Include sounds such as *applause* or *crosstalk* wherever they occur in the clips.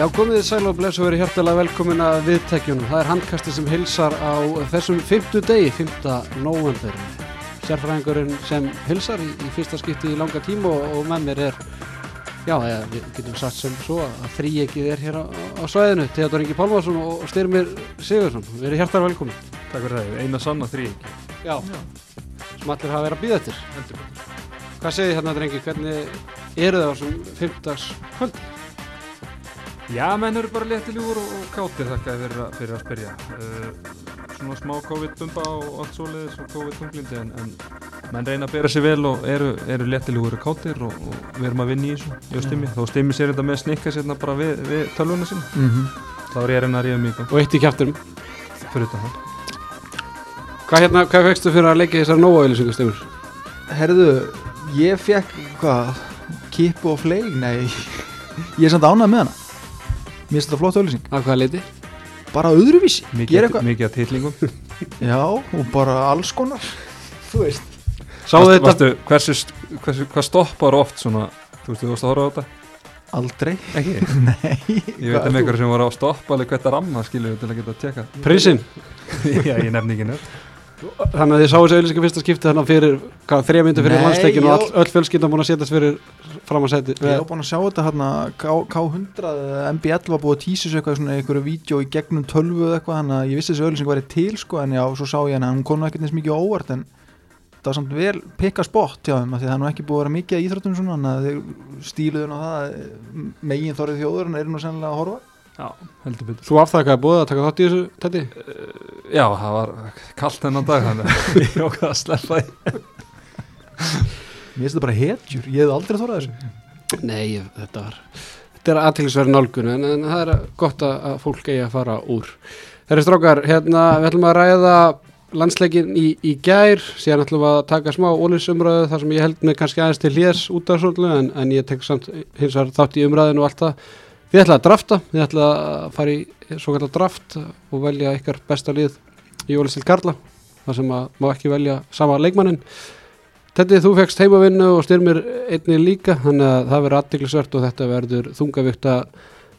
Já, komið þið sæl og blessu verið hjartalega velkomin að viðtækjunum. Það er handkasti sem hilsar á þessum 5. degi, 5. november. Sérfræðingurinn sem hilsar í, í fyrsta skipti í langa tíma og, og með mér er, já, eða, við getum sagt sem svo að þrýjekið er hér á, á svæðinu. Theodor Ingi Pálmarsson og Styrmir Sigursson. Verið hjartalega velkomin. Takk fyrir það, eina sanna þrý Já, sem allir hafa verið að býða eftir. Hvað segir þið hérna, drengi, hvernig eru það á þessum 5. kvöld? Já, menn eru bara léttiljúur og, og kátir þakka þér fyrir, að- fyrir að spyrja. Uh, Svona smá COVID-bumba og allt svoleiðis og COVID-tunglindi en, en menn reyna að bera sig vel og eru, eru léttiljúur og kátir og, og við erum að vinna í þessu, og Stimmi. Þó Stimmi sér þetta með snikka sérna bara við, við tölvuna sinna mm -hmm. þá er ég að reyna að ríða gang Og eitt í kjæfturum. fyrir þetta hann Hvað, hérna, hvað fegstu fyrir að leggja þessar nóa-auðlýsingu, Styrmir? Herðu, ég fekk hvað, kipu og fleig nei, *laughs* ég er samt ánægð með hana mér finnst þetta flott auðlýsing Að hvaða leiti? bara öðruvísi, mikið, gera eitthvað mikið að titlingum. *laughs* Já, og bara alls konar. Þú veist. Sáðu Varstu- þetta? varstu, hversu, hversu, hvað stoppar oft svona? Þú veist, þú varst að horfa á þetta? Aldrei, ekki, *laughs* nei. Ég veit um einhver sem var að stoppa alveg hvert að ramma skilur til að geta að tjekka Prinsinn? *laughs* Já, ég nefni ekki nefn Þannig að þið sáu þessu auðlýsingu fyrsta skipti þannig fyrir, hvað, þrjá myndu fyrir Nei, landsleikin og all, öll fjölskyldan búin að setjast fyrir fram að seti. ég hef búin að sjá þetta hérna K- K100 eða MB11 var búið að tísa þessu eitthvað svona einhverju vídeo í gegnum tölvu eða eitthvað þannig að ég vissi þessu auðlýsing væri til sko en já, svo sá ég hana, hún kom nú ekkert eins mikið óvart en það var samt vel pikka spott hjá þeim því það er nú ekki búið að vera mikið að íþróttum svona þannig að þeir stíluðu nú það að megin þorrið þjóður en eru nú sennilega að horfa Já, heldur betur. Svo afþakkaði búið að taka þátt í þessu tætti? Já, það var kallt þennan dag þannig að *laughs* ég okkar að sleppa því. Mér finnst þetta bara hetjur, ég hef aldrei þorrað þessu. Nei, ég- þetta var, þetta er aðtilsverð nálgun en, en það er gott að, að fólk eigi að fara úr. Þeirri strókar, hérna, við ætlum að ræða landsleikin í, í gær, síðan ætlum við að taka smá ólisumröðu þar sem ég held mig kannski aðeins til hljés út af svolítið Við ætlum að drafta, við ætlum að fara í svo kallar draft og velja ykkar besta lið í ólistil Karla, þar sem að má ekki velja sama leikmannin. Tettið þú fegst heimavinnu og styrmir einni líka, þannig að það verður aðtiklisvert og þetta verður þungavíkta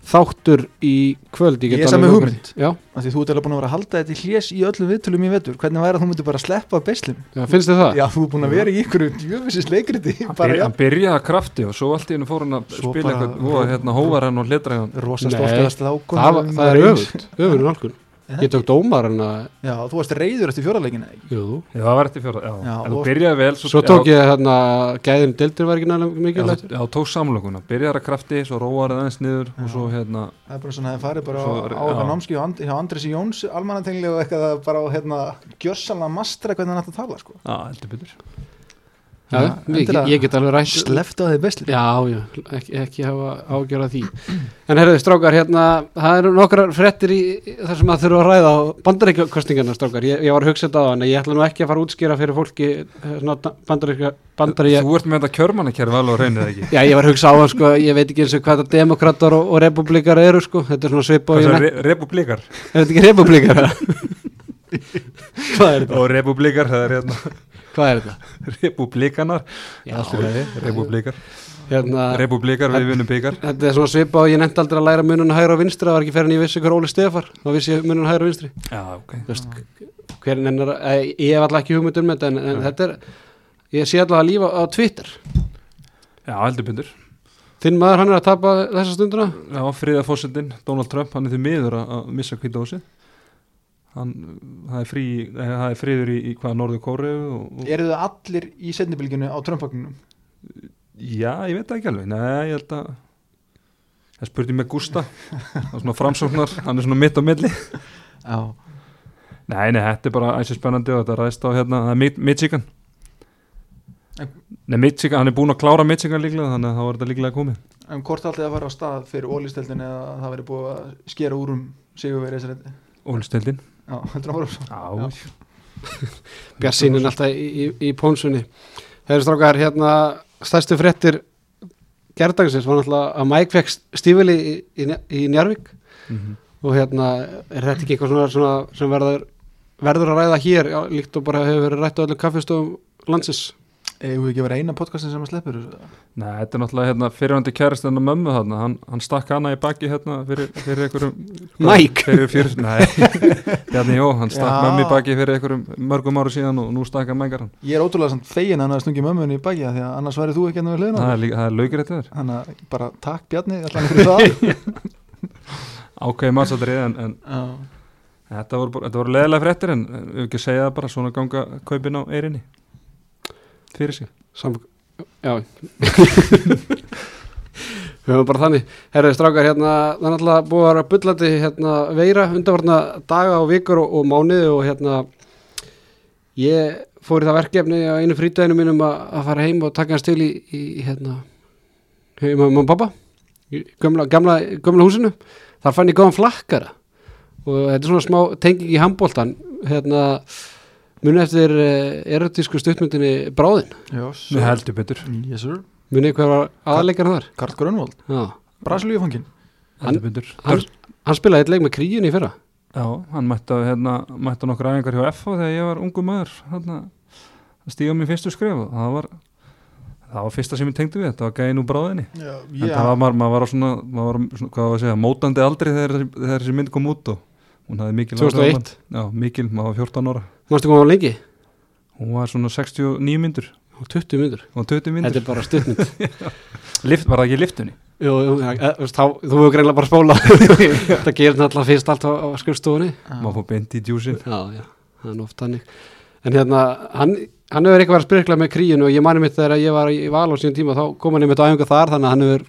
þáttur í kvöld. Ég er lofa- hugmynd. Já, af því þú ert alveg búin að vera að halda þetta í hljés í öllum viðtölum í vetur hvernig væri að þú myndir bara sleppa beislum já, finnst þið það? já, þú er búin að vera í ykkur djöfisins leikriti Hann byrjaði að krafti og svo allt í hennu fór hann að Svo spila eitthvað og hérna hóvar hann og hletra hann að slákun Það, er öfugt, öfugt nálgun. Er Ég tók dómar en að, já, þú varst reyður eftir fjóralegin jú, Já, það var eftir fjóra, já, Já, en þú byrjaði vel svo tók ég hérna, gæðin dildur var ekki nægilega Já, mikilvægt. þú- já, tók samlokuna, byrjaði að krafti svo róar aðeins niður og svo hérna það er bara svona að það farið bara Svo- á, eitthvað námski hjá, And, hjá Andresi Jóns almannatengli og eitthvað að bara á hérna gjörsanlega mastra hvernig hann ætti að tala sko. Já, heldur betur Já, ég, ég get alveg rætt. slefta á þeir bestli Já, já, ekki, ekki hafa ágjörða því. En herðu, strákar, hérna, það eru nokkrar frettir í þar sem að þurfa að ræða á bandaríkjastningarna, strákar. Ég, ég var að hugsa þetta á hann, ég ætla nú ekki að fara að útskýra fyrir fólki bandaríkja, bandaríkja, Þú ert með þetta kjörmannakerfi alveg reynið ekki Já, ég var að hugsa á hann, sko, ég veit ekki eins og hvað það demokrater og, og republikar eru, sko, þetta er svona svipa og re republikar? *laughs* *laughs* hvað er þetta? Og republikar, það er hérna Hvað er þetta? republikanar republikar hérna, Republikar, við vinnum byggar þetta er svona svipa og ég nefndi aldrei að læra munun hægra og vinstri, það var ekki fyrir en ég vissi hver Óli Stefar, þá vissi ég munun hægra og vinstri. Já, ok hver nennar, ég hef alltaf ekki hugmynd um þetta, en, en þetta er, ég sé alltaf að lífa á Twitter. Já, heldur betur Þinn maður, hann er að tapa þessa stunduna? Já, friða fósendin, Donald Trump, hann er því miður að, missa hvita á sig Hann, það er, frí, eh, það er friður í, í hvað, Norður Kóru og, og, eru þau allir í setnibilginu á Trump-vagnunum Já, ég veit það ekki alveg. Nei, ég held að Það spurði með Gústa. Það svona framsóknar, hann er svona mitt á milli. Já, Nei, nei, þetta er bara æsir spennandi og þetta ræðist á hérna, það er Michigan. Nei, Michigan, hann er búinn að klára Michigan líklega þannig að það var þetta líklega komið. En hvort alltið að fara á stað fyrir ólisteldin eða að það veri búið að skera úr um sigurveri þessari Ólistildin já, heldur að fara á stað Já, *laughs* Bjarsinin alltaf í, í, í pónsunni. Eru strákar, hérna, stærstu frettir gerdagsins var náttúrulega að Mike fekk stífili í, í, í Njarvík Mhm. og hérna, er þetta ekki eitthvað svona, svona sem verður, verður að ræða hér, já, líkt og bara hefur verið rætt á öllum kaffestofum landsins? Við ekki að vera eina podcastin sem að sleppur Nei, þetta er náttúrulega hérna, fyrirvændi kærist hennar mömmu þarna, hann, hann stakk hana í baki hérna fyrir, fyrir einhverjum Mike? Fyrir fyrir, *laughs* nei, Bjarni Jó, hann stakk Já. mömmu í baki fyrir einhverjum mörgum áru síðan og nú stakk hann mængar hann Ég er ótrúlega samt fegin að hann að stungi mömmunni í baki af Því að annars væri þú ekki enn við hliðina Það er, líka- það er laugir þetta þér Þannig að bara takk Bjarni allan fyrir það. *laughs* Ákveði maðursatrið en, fyrir sig. Sam, já. Við *laughs* höfum bara þannig. Herrið strákar hérna það er náttúrulega búið að vera bullandi hérna veira undanvarna daga og vikur og, og mánuði og hérna ég fór í það verkefni á einu frítæðinu mínum að, að fara heim og taka hans til í, í hérna heima með mamma og pappa í gamla, gamla, gamla húsinu. Þar fann ég góðan flakkara og þetta er svona smá tenging í handbóltan hérna muni eftir uh, erotísku stuttmyndinni Bráðin? Jós Við heldur betur. Yes sir. Munið hver var aðleikar þar? Karl Grönvold Já. Brasilíufangin heldur betur. Hann, hann spilaði eitt leik með kríunni í fyrra. Já, hann mætti hérna, mætti að nokkra æfingar hjá FH þegar ég var ungu maður hérna, að stíga mér fyrstu skref og það var það var fyrsta sem ég tengdi við, þetta var gæðin úr bráðinni. Já, en það var maður, maður var á svona, maður var svona hvað var að segja, mótandi aldrei þegar, þessi- þegar þessi mynd kom út og hún hafði mikil áhrif á 2001. mann. Já, mikil, maður var 14 ára Mástu koma á lengi? hún var svona 69 myndur Og 20 myndur. og 20 Þetta myndur, er bara stuttmynd. *laughs* Lift, var það ekki liftunni? Jú, jú, ja, e, þá, þú hefur greinlega bara spóla. *laughs* Þetta gerir náttúrulega fyrst allt á, á skrifstofunni. maður fór beint í djúsin Já, já, það er oft hannig. En hérna, hann, hann hefur eitthvað að spyrkla með kríun og ég mani mitt þegar ég var í val á síðan tíma þá kom hann einmitt á æfinga þar þannig að hann hefur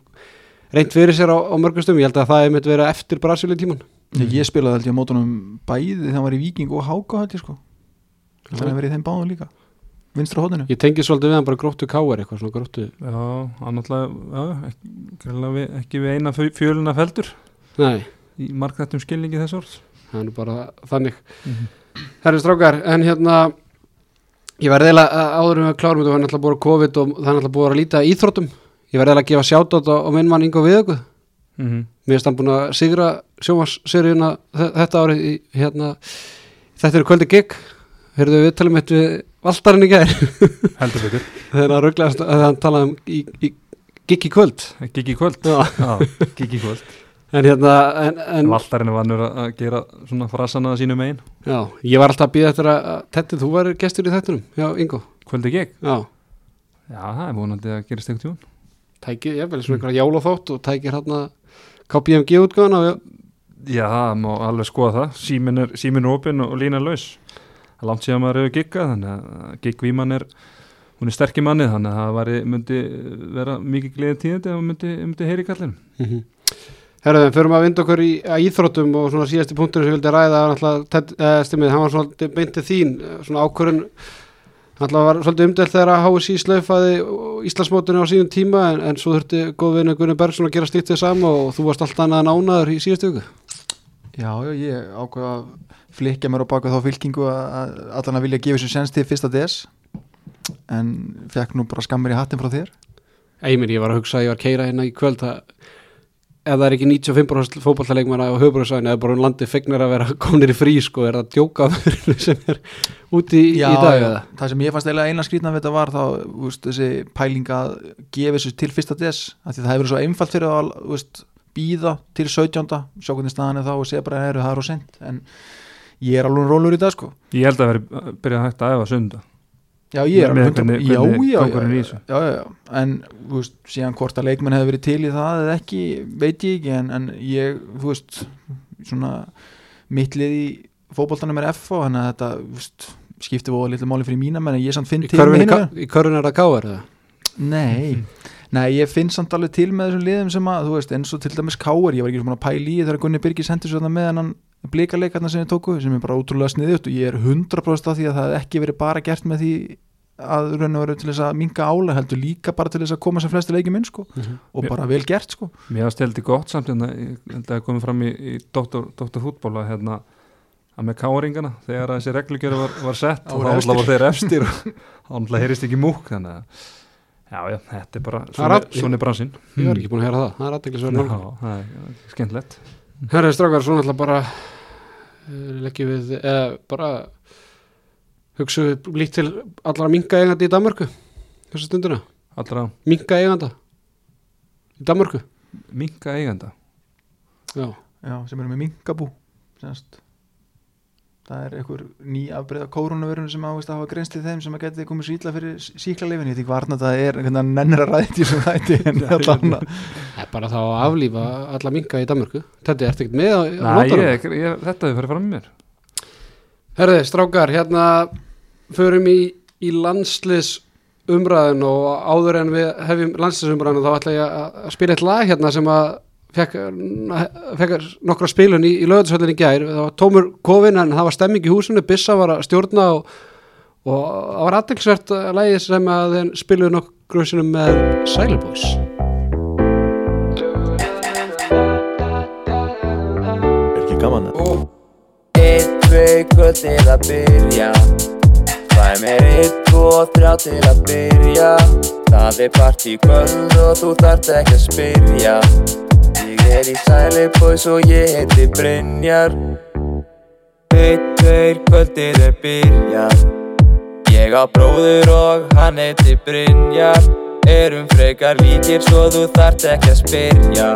reynt fyrir sér á, á mörgustum. Ég held að það hefur verið eftir Brasilíu tíman. Ég, ég spilaði held ég á mótunum bæði þegar hann var í Víking og Háka held ég sko Þannig að verið í þeim báðum líka. Vinstra hóðinu Ég tengi svolítið við hann bara gróttu káir eitthvað svona gróttu. Já, hann já, ekki, ekki við eina fjö- fjöluna feldur Nei, í marknættum skilningi þess orðs. Það er bara þannig. Herri strákar, en hérna ég verði eiginlega að- áður um að klárum þetta var náttúrulega búið að COVID og það er náttúrulega búið að líta íþróttum. Ég verði eiginlega að gefa sjátt á minn mann Ingo Viðöku mm -hmm. mér er stann búin að sigra sjómasseríuna þetta árið í, hérna, þetta er kvöldi gig heyrðu við talum eitt við Valdarinn í gær. Heldur betur. *laughs* Þegar hann rugglaðist að hann talaði um í, í, gig í kvöld. Gigi kvöld? Já. Já, Gigi kvöld. En hérna en, en, Valtarinn er vannur að að gera svona frasana að sínu megin. Já, ég var alltaf að býða eftir að að- Tetti, þú var gestur í þettunum já, Ingo, Kvöldi gig? Já. Já, það er vonandi að gera stegt tjón tækið, ég vel, svona einhverja jólaþótt og tækir hérna KPMG útgáðan Já, má alveg skoða það. Símin er, símin er opinn og lína laus langt síðan maður hefur giggað þannig að giggvíman er hún er sterkir mannið þannig að það væri, myndi vera mikið gleðið tíðandi hún myndi, myndi heyri kallinu. Mm Herðu, förum að vinda okkur í íþróttum og svona síðasti punktur sem ég vildi ræða var Ted, eh, stimmið, hann var svolítið beintið þín eh, svona ákvörun náttúrulega var svolítið umdelt þegar að HSI slaufaði Íslandsmótinu á síðan tíma en, en svo þurfti góð vinnu Gunni Bergson að gera slíkt þið sama og þú varst allt annað en ánaður í síðastu viku Já, já, ég ákveða að flikja mér á baka þá fylkingu að að allan að vilja gefa sér sens til fyrsta DS en fekk nú bara skammir í hattin frá þér. Eimir, ég var að hugsa að ég var að keira hérna í kvöld að ef það er ekki 95% fótballtaleikmara á höfubröðsvæðinu eða bara um landi fegnir að vera *laughs* kominir í frí sko, er það að djóka sem er úti í, í dag já, eða? það sem ég fannst eiginlega eina skrýtna við þetta var þá úst, þessi pæling að gefa sér til fyrsta DS það hefur verið svo einfalt fyrir að úst, býða til 17. sjá hvernig staðan er þá og segja bara að það er á sent en ég er alveg rólur í dag sko Ég held að veri byrjað hægt að æfa sunda Já, ég er alveg hvernig- já, já, já, í já, þessu. já, já, já, en þú veist, síðan hvort að leikmenn hefur verið til í það eða ekki, veit ég ekki en, en ég, þú veist svona mittlið í fótboltanum er F og þannig að þetta þú veist, skiptir voða litlu máli fyrir mína menn en ég samt finn Í til ka- í körfunni er það káar eða? Nei, nei, ég finn samt alveg til með þessum liðum sem að, þú veist, eins og til dæmis Káur, ég var ekki svona að pæla í þegar Gunni Birgis hendur svo þarna með hennan blikaleikarna sem ég tóku, sem er bara útrúlega sniðut og ég er 100% af því að það ekki verið bara gert með því að raun og veru til þess að minga álega heldur líka bara til þess að koma sem flesti leikjum inn sko og bara vel gert sko. Mér var steldi gott samt hérna, að það komið fram í, í doktor, doktor fútból að hérna að með káringana þegar að þessi reglugjör var, var sett og þá var þeir efstir og *laughs* þá heyrist ekki múk þannig að já, já, þetta er bara er er bransinn. Ég var ekki búin að heyra það, það er aðteglisverð Já, það er skemmtilegt. Herri strákar, svona ætla bara uh, leggjum við eða bara hugsu líkt til allara minga eigandi í Danmörku þessa stundina, allra? Minka eiganda í Danmarku minka eigenda já, já, sem eru með minkabú semst það er einhver ný afbreyða kórunavörun sem ávist að hafa greinst til þeim sem að geti komið sýtla fyrir síklarleifin, ég veit ekki varna það er að ræði því sem að *laughs* það er bara þá að aflífa alla minka í Danmarku þetta er ekkert með ég, ég, þetta hefur farið fram með mér. Herði, strákar, hérna förum í, í landslis umræðin og áður en við hefjum landslis umræðin þá ætla ég að að spila eitt lag hérna sem að fekk, fekk nokkra spilun í, í lögðsvöldin í gær. Það var tómur kofin en það var stemming í húsinu. Bissa var að stjórna og, og það var aðtilsvert lagi sem að þeim spiluðu nokkru sinum með Sæluboys Er ekki gaman það? Eitt, tvei, kvöld til að byrja. Fæ mér eitt, tvo, þrjá til að byrja. Það er partí kvöld og þú þarft ekki að spyrja er í Sæliboys og ég heiti Brynjar. Eitt, tveir, kvöld til að byrja Ég á bróður og hann heiti Brynjar. Erum frekar líkir svo þú þarft ekki að spyrja.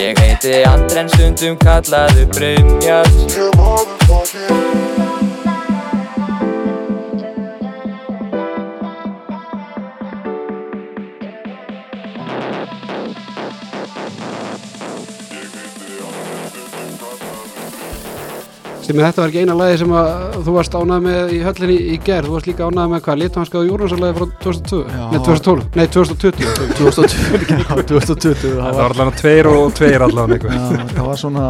Ég heiti Andren stundum kallaðu Brynjar sem þetta var ekki eina lagi sem að þú varst ánað með í höllinni í gær. Þú varst líka ánað með hvað, litanskaðu júrnarsalagi frá 2002, Já. nei 2012 nei 2020 2020 já, 2020 Það var allavega tveir og tveir allavega já, það var svona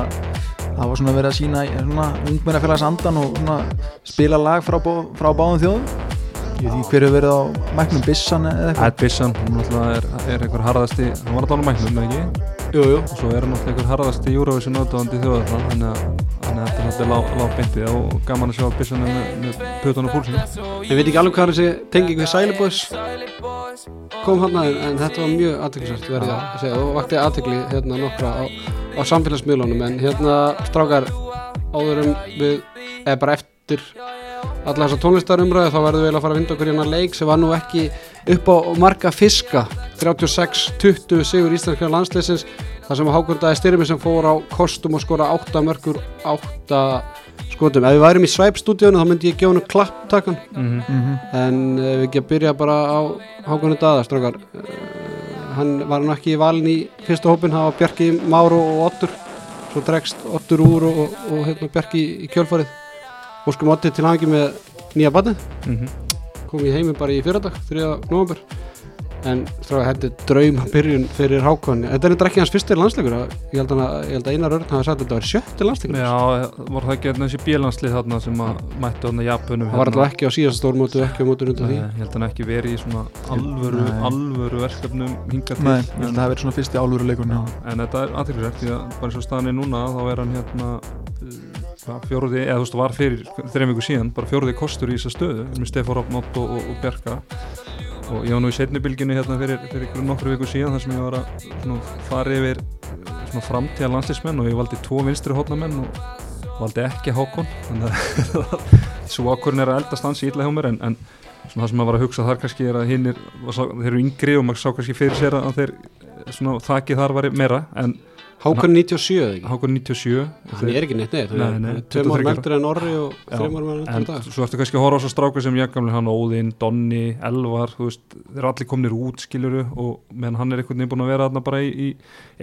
það var svona verið að sína svona ungmennafélags andan og svona spila lag frá, frá báðum þjóðum ég veit ekki hver hefur verið á mæknum? Bissan eða eitthvað? Ed Bisson, hann náttúrulega er, er einhver harðasti hann var allavega á mæknum, eða ekki? jú, jú. og svo er hann náttúrulega einhver harðasti Eurovision átöfandi þjóðar þannig að þetta er lág, lág beintið og gaman að sjá Bisson með, með putan og púlsinu ég veit ekki alveg hvað þessi tenging við Sæliboys kom hann að en þetta var mjög aðteklisvært verði ég að segja og vakti aðtekli hérna nokkra á, á samfélagsmiðlunum. En hérna strákar áður um við eða bara eftir alla þessa tónlistarumræðu þá verðum við eiginlega að fara að vinda okkur hérna leik sem var nú ekki upp á marga fiska. 36-20 sigur íslenska landsleisins þar sem Hákundaði styrmi sem fór á kostum og skora 8 mörgur 8 skotum. Ef við værum í svæpstúdíunum þá myndi ég gefa hennu klapptakan. Mm -hmm. En ef við ekki að byrja bara á Hákonu Daða strókar hann var hann ekki í valin í fyrsta hópin það var Bjarki Máru og Ottur svo dregst Ottur úr og, og, og hérna, Bjarki í kjölfarið óskum Otti til hangi með nýja barnið. Kom í heimi bara í fyrradag 3. november en þetta er drauma byrjun fyrir Hákon. Þetta er eitthvað ekki hans fyrstir landsleikur ég held, hana, ég held að Einar Örn hafa sagt að þetta var sjötti landsleikur. Já, voru það ekki hérna þessi bílanslið þarna sem að mættu þarna Japunum það var alltaf ekki á síðasta stórmótu ekki á mótu undan því. Ég held að hann ekki verið í svona alvöru, Nei. alvöru verkefnum hingað til. Nei, ég held að það hafi verið svona fyrsti álfuru leikur Já, en þetta er aðtilsvægt því að bara eins og staðan er núna þá er hann hérna uh, fjóruði, eða þú veist, var fyrir þreim viku síðan, bara fjóruði kostur í þessa stöðu með Stefán Rappnótt og, og, og Bjarka. Og ég var nú í setni bylginu hérna fyrir, fyrir nokkru viku síðan þar sem ég var að fara yfir framtíða landslismenn og ég valdi tvo vinstri hótnamenn og valdi ekki Hákon. Þannig að *laughs* svo ákvörðin er að eldast hans í illa hjá mér en, en það sem maður var að hugsa þar kannski er að hinn er, þeir eru yngri og maður sá kannski fyrir sér að þeir svona þakið þar var meira en Hákon 97 eða ekki? Hákon 97 hann er ekki neitt neitt Nei, nei, hann er tveim 23 árum eldri en Orri og þreim árum eldri en dag svo ertu kannski að horfa á svo stráku sem Jakamli hann Óðinn, Donni, Elvar þú veist, þeir allir komnir út skiluru og meðan hann er einhvern veginn búin að vera þarna bara í, í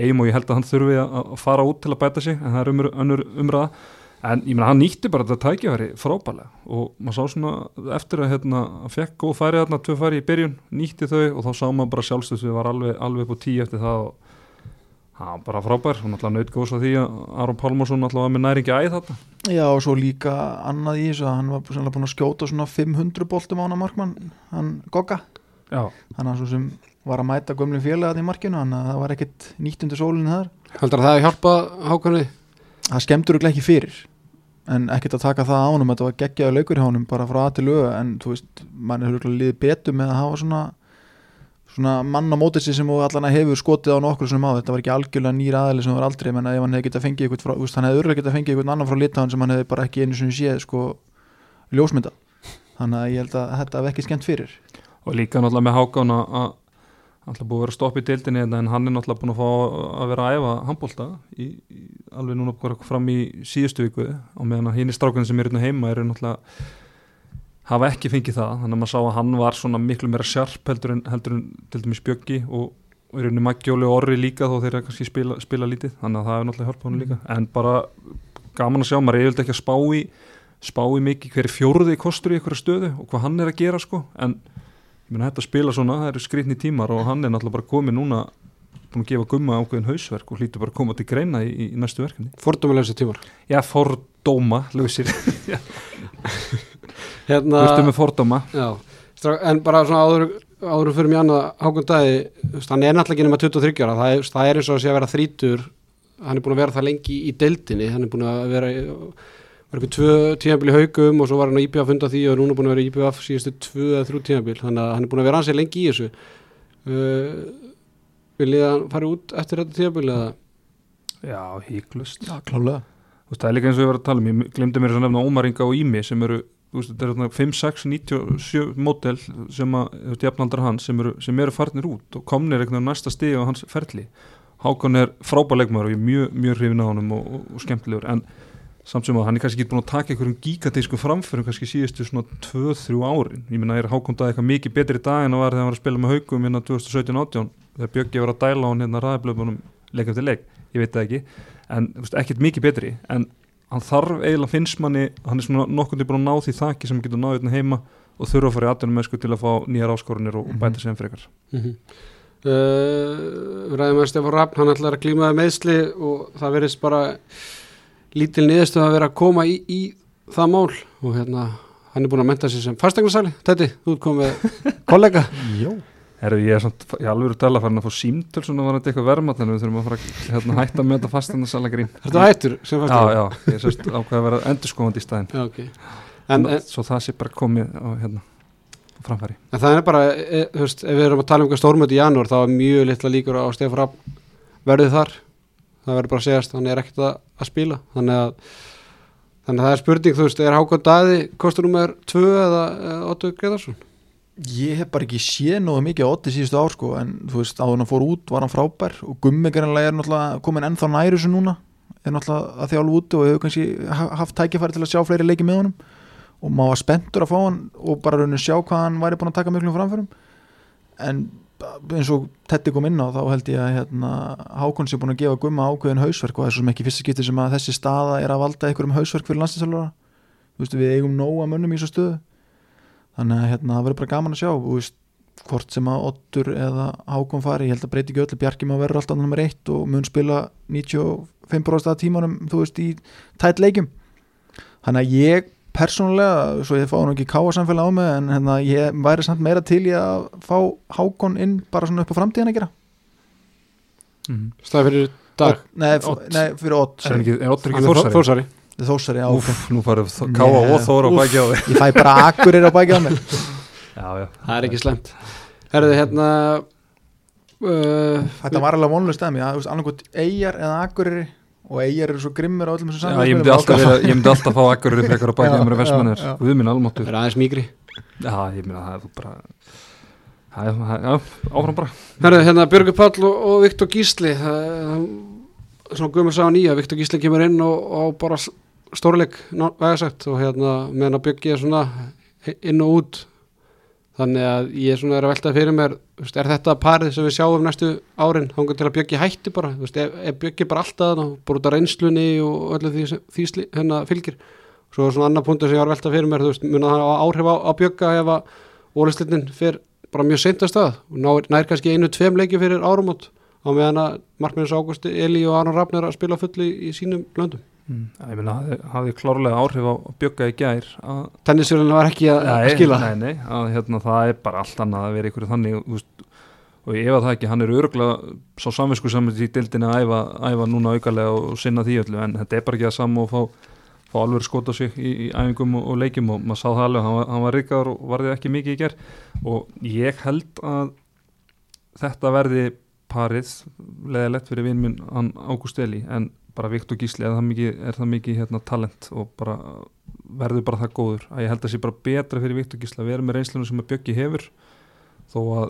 eigum og ég held að hann þurfi að, fara út til að bæta sig en það er umr, önnur umræða. En ég meina hann nýtti bara þetta tækifæri frábælega og maður sá svona eftir að hérna, fekk góð færi þarna, tvö færi í byrjun, nýtti þau og þá sá maður bara sjálfstöðs var alveg, alveg á tíu eftir það og það var bara frábær. Og náttúrulega nautgóðs að því að Aron Pálmarsson náttúrulega var með næringi æð þarna. Já og svo líka annað í þessu að hann var sennilega búin að skjóta svona 500 boltum á hana markmann hann Gogga, Já, hann svo sem var að mæta gömlu félagat í markinu hann að það var ekkit nýtt undir sólinu þar. Heldur að það hefði hjálpað Hákonni það skemmtur ekki ekki fyrir en ekkert að taka það á honum. Þetta var geggjaðu laukur hjá honum bara frá að til löga en þú veist, svona mann á mótið sér sem þú allan að hefur skotið á nokkur sem á. Þetta var ekki algjörlega nýr aðli sem var aldrei menn að ef hann hefði getað fengið eitthvað frá, þú veist, hann hefði örgulega getað fengið eitthvað annan frá litáðan sem hann hefði bara ekki einu sinni séð sko ljósmynda þannig að ég held að þetta hef ekki skemmt fyrir. Og líka náttúrulega með Hákon að að- alltaf búið að vera stopp í deildinni en hann er náttúrulega búin að fá að vera að æfa handbólta í, í, alveg núna fram í síðustu viku og meðan að hinn strákunni sem eru hérna heima eru náttúrulega hafa ekki fengið það þannig að maður sá að hann var svona miklu meira sjarp heldur en, heldur en til dæmis Bjöggi og, er henni Maggi og Orri líka þó þeir kannski spila, spila lítið þannig að það er náttúrulega hjálpa hann líka. En bara gaman að sjá, maður er eiginlega ekki að spá í spá í mikið hver fjóruði kostur í einhverja stöðu og hvað hann er að gera sko. En ég meina þetta spila svona, það eru skrýtni tímar og hann er náttúrulega bara komið núna búin að gefa gumma ákveðin hausverk og hlýtur bara að koma til greina í, í næstu verkefni. Fordómulegsa tímar. Já, fordóma, lausir *laughs* *laughs* *laughs* hérna, Þú með fordóma? Já, en bara svona áður áður fyrir mjög annað Hákon Dæði þú veist, hann er náttúrulega ekki nema 23 ára. Það er, það er eins og að sé að vera þrítur hann er búin að vera það lengi í deildinni. Hann er búin að vera í- var eitthvað tvö tímabil í haugum og svo var hann á IPA að funda því og er núna búin að vera í IPA síðustu tvö eða þrjú tímabil. Þannig að hann er búin að vera ansið lengi í þessu. Uh, vil ég að hann fari út eftir þetta tímabil eða? Já, híklust Já, klálega það er líka eins og ég var að tala um, ég glemdi mér að nefna Ómar Inga og Ími sem eru, þetta eru þarna 5, 6, 97 mótel sem að, þú veist, jafnaldra hans sem eru, sem eru farnir út og komnir á næsta stig á hans ferli. Hákon er frábæleikmaður og ég er mjög, mjög hrifin á honum og, og, og skemmtilegur, en samt sem að hann er kannski ekki búin að taka einhverjum gigantískum framförum kannski síðustu svona 2-3 árin. Ég minna, er Hákon dag eitthvað mikið betri í dag en það var þegar hann var að spila með haugum hérna 2017-18 þegar Bjöggi var að dæla hann hérna ræðblöfunum leik eftir leik, ég veit það ekki en ekkert mikið betri en hann þarf eiginlega finnst manni hann er svona nokkundi búin að ná því þakki sem getur náðið hérna heima og þurfa að fara í aðdunum með til að fá nýjar áskorunir og, og Mhm. bæta sig enn frekar Mm -hmm. uh, ræðum að Stefán Raffn hann ætlar að klímaði meðsli og það verðist bara lítil niðurstu að vera að koma í, í það mál og hérna hann er búin að menta sig sem fastegnarsali Tætti, þú ert komið *laughs* kollega Jó Herru, ég er samt, ég er alveg tala farin að fá símtöl svona var þetta eitthvað verma þannig við þurfum að fara að hérna, hætta með þetta fastandarsala grín Þetta hættur sem Já, já, ég er sérst ákveð að vera endurskóðandi í staðin já okay. en, en, svo það sé bara komið á, hérna, framfæri. En það er bara e, þú veist, ef við erum að tala um eitthvað stórmöti í janúar þá er mjög litla líkur á Stefán Raffn verðið þar. Það verður bara að segjast, hann er ekkert að, að spila. Þannig að Þannig að það er spurning, þú veist, er Hákon Daði kostur nummer 2 eða, eða Otto Greðarsson? Ég hef bara ekki séð nógu mikið á Otti síðustu ár sko en þú veist áður hann fór út var hann frábær og Gummi greinlega er náttúrulega komin ennþá næri þessu núna. Er náttúrulega að þjálfa úti og hefur kannski ha- haft tækifæri til að sjá fleiri leiki með honum. Og maður var spenntur að fá hann og bara raunin sjá hvað hann væri búin að taka miklum framförum. En eins og Tetti kom inn á þá held ég að hérna, Hákon sé búin að gefa Gumma ákveðin hausverk og er svo sem ekki fyrsta skipti sem að þessi staða er að valda einhverjum hausverk fyrir veist við eigum nóga mönnum í þessu stöðu þannig að hérna, það verður bara gaman að sjá veist, hvort sem að Ottur eða Hákon fari, ég held að breyti ekki öllu Bjarki má verður alltaf nummer eitt og mun spila 95% af tímanum þú veist, í tætt leikjum. Þannig að ég persónulega, svo ég fá nú ekki káa samfélag á mig en hérna, ég væri samt meira til í að fá Hákon inn bara svona upp á framtíðan að gera. Mm. Stæði fyrir dag? Nei, nei, fyrir Ott Er ekki, er Óttur ekki Hann er þórsari? Þósari, já, Úf, nú farið káa og þóra á bæki á þig ég fæ bara akkurir á bækið á mér. *laughs* Já, já. Það er ekki slemt Herðu, hérna uh, Þetta var alveg vonlega stæmi, annarkot eigjar eða akkurir og eigjar eru svo grimmir á öllum þessum Já, ég myndi alltaf, vera, ég myndi alltaf fá akkurir frekar á bæki Já, á mér að já, já. Guð minn almáttur Það er aðeins mýgri Já, ég meina það er þú bara Já, já, já, áfram bara. Herðu, hérna Björgur Páll og, og Viktor Gísli það, Svona guðmur sá nýja. Viktor Gísli kemur inn og, og bara stórleik vægasagt og hérna meðan að er svona inn og út þannig að ég svona er að velta fyrir mér veist, er þetta parið sem við sjáum næstu árin hangur til að Björgi hætti bara veist, er, er Björgi bara alltaf bara út af reynslunni og öllu því, því sli, hérna fylgir svo svona annar punktur sem ég var að velta fyrir mér þú veist, mun að áhrif á, á Björga ef að ólistlinn fyrir bara mjög seint að stað og nær, kannski einu tveim leiki fyrir áramót á meðan að Markminnus Águsti, Eli og Aron Rafn er að spila full í, sínum blöndum mm. Ég meina, hafði, hafði klárlega áhrif á bjögga í gær tennisjörðin var ekki að, að skila. nei, nei, að hérna, það er bara allt annað að vera ykkur þannig veist, og ég efa það ekki, hann er örgulega sá samvinsku saman í dildinni að æfa, æfa núna aukalega og sinna því öllu en þetta er bara ekki að saman og fá, fá alveg skota sig í, í æfingum og, og leikjum og maður sá það alveg, hann var, hann var ríkar og varði ekki mikið í ger og ég held að þetta verði parið leðilegt fyrir vinn minn Ágúst Eli en bara Viktor Gísli er það mikið, er það mikið hérna, talent og bara verður bara það góður? Að ég held að sé bara betra fyrir Viktor Gísli að vera með reynslunum sem að Bjöggi hefur þó að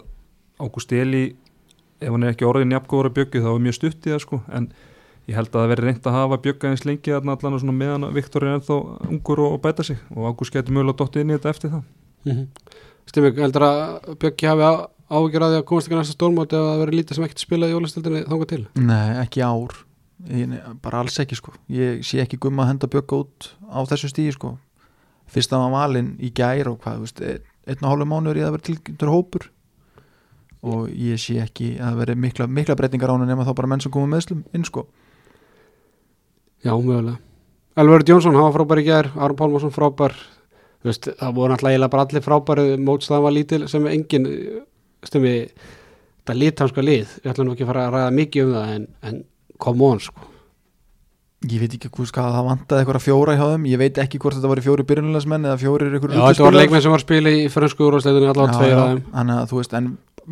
Ágúst Eli ef hann er ekki orðin jafngóður að bjöggi þá er mjög stutt í það sko. En ég held að það veri reynd að hafa bjögga eins lengi þarna allan og svona meðan Viktor er ennþá ungur og, og bæta sig. Og Ágúst getur mögulega dottið inn í þetta eftir það. Mm Stimmi, heldur að Bjöggi hafi á- áhyggjur að því að komast ekki næsta stórmóti ef það verið lítið sem ekkert spilað í jólastildinni þangað til? Nei, ekki í ár ég, bara alls ekki sko. Ég sé ekki gumma að henda bjögga út á þessu stíði sko. Fyrst að hann valinn í gær og hvað, veist, einn einn og hálfu mánuður í að vera tilgjöndur hópur. Og ég sé ekki að það veri mikla, mikla breytingar á hann nema þá bara menn sem komum meðslum inn sko. Já, mögulega. Elvar Jónsson, hann var frábær í gær. Aron Pálmarsson frábær. Veist, það voru náttúrulega bara allir frábæri mótstæðan var lítil sem engin stummi, það lit hans sko lið. Við ætlum ekki að fara að ræða mikið um það en, en come on sko. Ég veit ekki hvað það vantaði eitthvað fjóra hjá þeim. Ég veit ekki hvort þetta voru fjóri byrjunlegasmenn eða fjóri ykkur Já, þetta voru leikmenn sem var að spila í frönsku úrvarsleitunni allavega tveir af þeim. Þannig að þú veist, en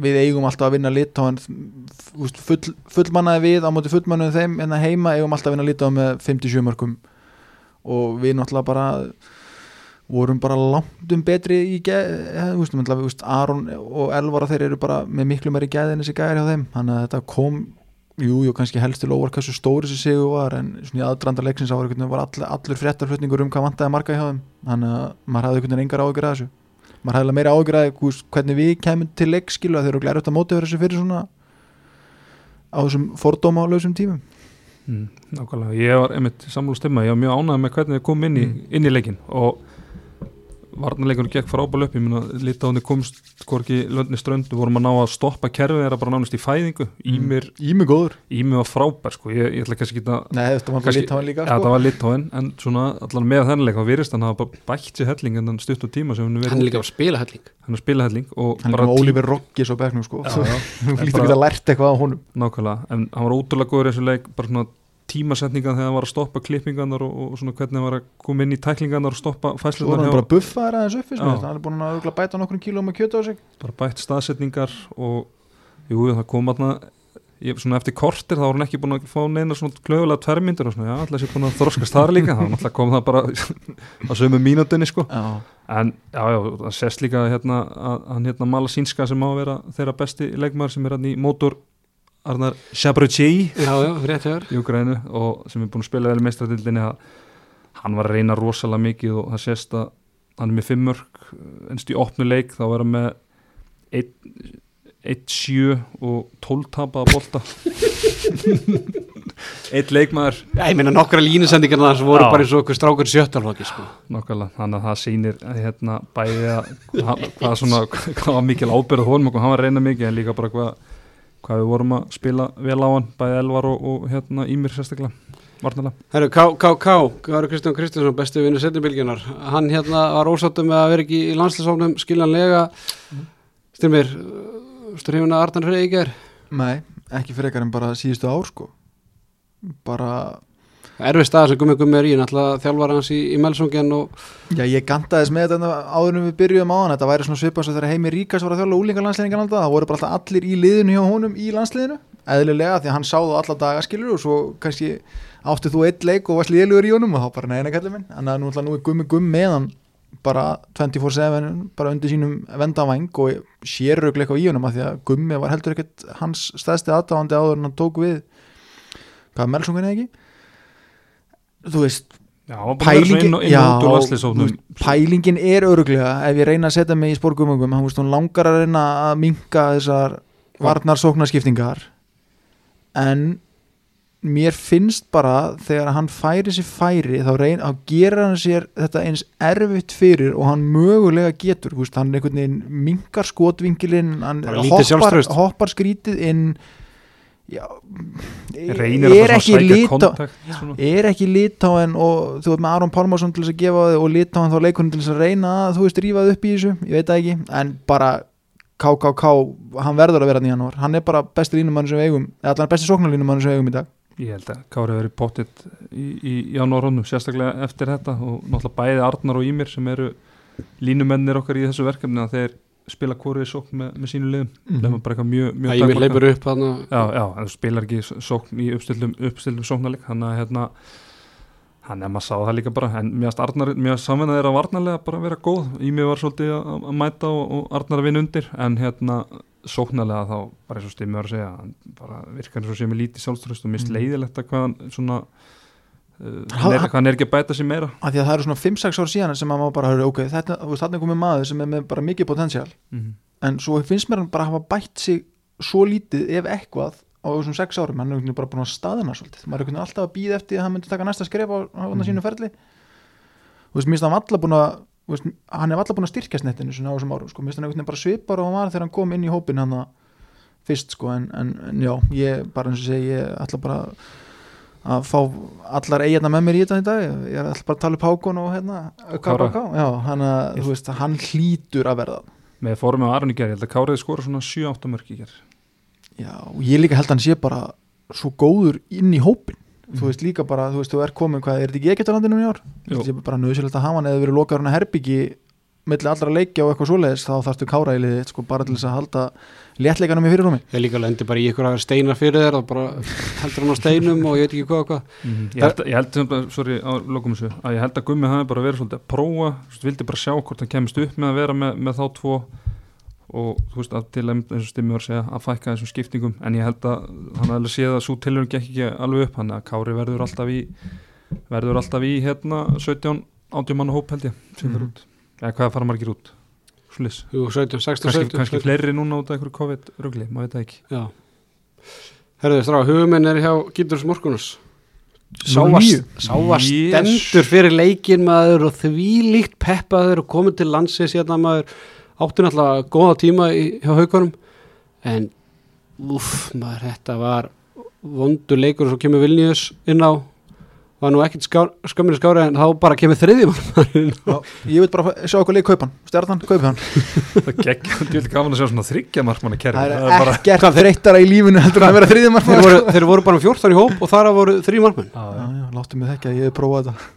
við eigum alltaf að vinna lit og full, fullmannaði við á móti fullmannaði þeim en að heima eigum alltaf að vinna lit á með 57 mörgum og við náttúrulega bara vorum bara langt um betri í geð, veist, Aron og Elvara þeir eru bara með miklu meiri geð en þessi gæri hjá þeim, þannig að þetta kom jú, jú, kannski helst til óvar hversu stóri þessi sigur var, en svona í aðdrandar leiksins ára var all, allur fréttarflutningur um hvað vantaði marga hjá þeim, þannig að maður hafði einhvern veginn engar ágjur að þessu. Maður hefði meira ágjur að hvernig við kemum til leikskilu að þeir eru glæri eftir að móti verið þessu fyrir svona á þessum fordóma á lausum tímum. Mm, Nákvæmlega, ég var einmitt sammála stemma, ég var mjög ánægð með hvernig þið kom inn í, Mm. inn í leikin og varnarleikunum gekk frábæl upp ég minna lítið á henni komst hvorki löndni strönd, við vorum að ná að stoppa kerfið þeirra bara nánast í fæðingu, Ímir Ími góður. Ímir var frábær sko, ég, ég ætla kannski ekki að Nei, þetta var á hann líka Ja, sko. það var litóin, en svona allan með þennleik þá virðist hann hafa bara bætt sér helling en þann stutt og tíma sem hann Hann er líka að spila helling. Hann er að spila helling og hann er bara með Oliver Roggis á bekknum sko. *laughs* Ekki að lært eitthvað á honum. Nákvæmlega, en hann var ótrúlega góður tímasetningan þegar hann var að stoppa klippingarnar og, og svona hvernig hann var að koma inn í tæklingarnar og stoppa svo er fæslunar hann bara að buffa þær aðeins upp hann er búin að bæta nokkrum kílóum að kjöta á sig. Bara bætt staðsetningar og jú, það kom ég, svona eftir kortir, þá var hann ekki búin að fá neina svona klöfulega tverrmyndir og svona, já, alltaf sé búin að þroskast þar líka, þá náttúrulega kom það bara *laughs* á sömu mínútunni, sko. Já, en já, já, það sést líka hérna að hann hérna Mala Sínska sem á að vera þeirra besti leikmaður sem er hann í mótor Arnar og sem er búin að spila vel að hann var að reyna rosalega mikið og það sést að hann er með fimmörk ennst í opnu leik. Þá er hann með 1-7 og 12 tapaða bolta. *laughs* Eitt leikmaður. Ég meina nokkra línusendingar það sem voru Já. bara eins og okkur strákur í sjöttalflokki sko. Nákvæmlega, þannig að það sýnir hérna, bæði að hvað, hvað, svona, hvað var mikil ábyrð honum hvað hann var að reyna mikið en líka bara hvað, hvað við vorum að spila vel á hann, bæði Elvar og, og hérna, Ímir sérstaklega, varnalega Herru, KKK, Kári Kristján Kristjánsson besti vinnu setjubilgjunar, hann hérna var ósáttum með að vera ekki í landslisofnum skiljanlega. Styrmir, strifin að Arnar fyrir eiger nei, ekki fyrir ekkar en bara síðustu ár sko. Bara erfið stað sem Gummi Gummi er í, náttúrulega þjálfar hans í, í Melsungen og Já, ég gantaðis með þetta áður en við byrjuðum á hann. Þetta væri svona svipað sem þegar Heimi Ríkas var að þjóla úlingarlandsliðingan alltaf, það voru bara alltaf allir í liðinu hjá honum í landsliðinu, eðlilega því að hann sáðu alla daga skilur og svo kannski áttið þú eitt leik og varst liðlugur í honum og þá bara neina kallið minn, en nú, er gummi gummi með hann bara 24-7 bara undir sínum vendavæng og sérugleik á í honum að því að gummi var heldur ekkert hans stæðsti aðdáðandi áður en hann tók við. Hvað melsungunni ekki þú veist Já, pælingin, inn inn já, veist, pælingin er öruglega ef ég reyna að setja mig í veist, hún langar að reyna að minka þessar varnarsóknarskiptingar. En mér finnst bara þegar hann færi sér færi þá, reyn, þá gera hann sér þetta eins erfitt fyrir og hann mögulega getur. Hann einhvern veginn minkar skotvingilinn hann hoppar, hoppar skrítið inn já, er ekki sækja lit á kontakt svona. er ekki litáin og þú veit með Aron Pálmarsson til þess að gefa þig og litáin þá leikunum til þess að reyna að þú veist rífað upp í þessu, ég veit það ekki en bara KKK hann verður að vera í janúar, hann er bara besti línumann sem við eigum, eða allan besti sóknarlínumann sem við eigum í dag Ég held að Kári verið pottitt í, í janúarhóndum, sérstaklega eftir þetta og náttúrulega bæði Arnar og Ímir sem eru línumennir okkar í þessu verkefni að þeir spila hvori sókn með, með sínu liðum mm Mhm. -hmm. bara eitthvað mjög, mjög að takmarkað. leipur upp hann Já, já, en þú spilar ekki sókn í uppstillum, uppstillum sóknarleik þannig að hérna hann er maður sá það líka bara en mér Arnar, mér samvinna þeirra varnarlega bara vera góð í mig var svolítið að, að mæta og, og Arnar að vinna undir en hérna sóknarlega þá bara eins og stimmi var að segja hann bara virkar eins og sem er lítið sjálfströst og mist Mm. leiðilegt að hvað hann svona Hann- hann er, hann er ekki að bæta sér meira. Af því að það eru svona 5-6 ár síðan sem að maður bara höfðu, ok, þetta, er komið maður sem er með bara mikið potensial. Mm en svo finnst mér hann bara hafa bætt sig svo lítið ef eitthvað á þessum 6 árum, hann er bara búin að staðina svolítið, maður er alltaf að býða eftir að hann myndi taka næsta skref á, á mm. sínu ferli. Þú veist, mér finnst hann valla búin að veist, hann er valla búin að styrkja snettinu sinna á þessum árum, sko, mér finnst hann bara svipar og hann var þegar hann kom inn í hópin hann fyrst, sko, en, en, en já ég bara eins og segi, ég ætla bara að fá allar eigirna með mér í þetta í dag, ég er alltaf bara að tala upp Hákon og hérna, Kára. Já, hann að, veist, hann hlýtur að verða. Með fórum með Aron í gerð, ég held að Káriði skora svona 7-8 mörg í gerð Já, og ég líka held að hann sé bara svo góður inn í hópin þú veist líka bara, þú veist, þú er komin hvað, er þetta ekki ekkert á landinu í ár? Er bara nöðsilegt að hafa hann eða verið lokaður hann að herbyggi milli allra leikja og eitthvað svoleiðis þá þarftu kára í liðið, sko, bara til þess að halda léttleikanum í fyrirrúmi. Ég líka lendi bara í ykkur að steinar fyrir þér og bara heldur hann á steinum og ég veit ekki hvað og hvað. Ég held, ég held bara, sorry, á lokum þessu að ég held að Gummi hafi bara verið svolítið að prófa þú vildi bara sjá hvort hann kemist upp með að vera með, með þá tvo og þú veist að til að eins og stimmi var að segja að fækka þessum skiptingum. En ég held að hann hefði séð að svo tilhörun gekk ekki alveg upp hann að Kári verður alltaf í verður alltaf í hérna 17 átjum manna hóp held ég sem Mhm. fyrir út eða hvað fara margir út Slis. Jú, 17, 16, kannski, 17 kannski 17. fleiri núna út af einhverju COVID-rugli, maður veit það ekki Já Herðu strá, huguminn er hjá Gítur Smorkunus Sá Númer að, níu. sá að Yes. stendur fyrir leikin maður og því líkt peppaður og komið til landsins hérna maður átti náttúrulega góða tíma í, hjá haugunum en uff maður þetta var vondur leikur og svo kemur Vilnius inn á var nú ekkert skár, skömminu skári en þá bara kemur þriðjum Já, ég veit bara sjá okkur leik kaupan, stjarnan, kaupi hann. *laughs* Það gegg, þú vil gaman að sjá svona þryggja markmanna kerfi. Það er bara ekkert þreyttara í lífinu heldur að vera þriðjum þeir, voru, þeir voru bara um 14 í hóp og þar voru þrjú markmenn. Já, já, láttu mig þekka, ég hef prófað þetta.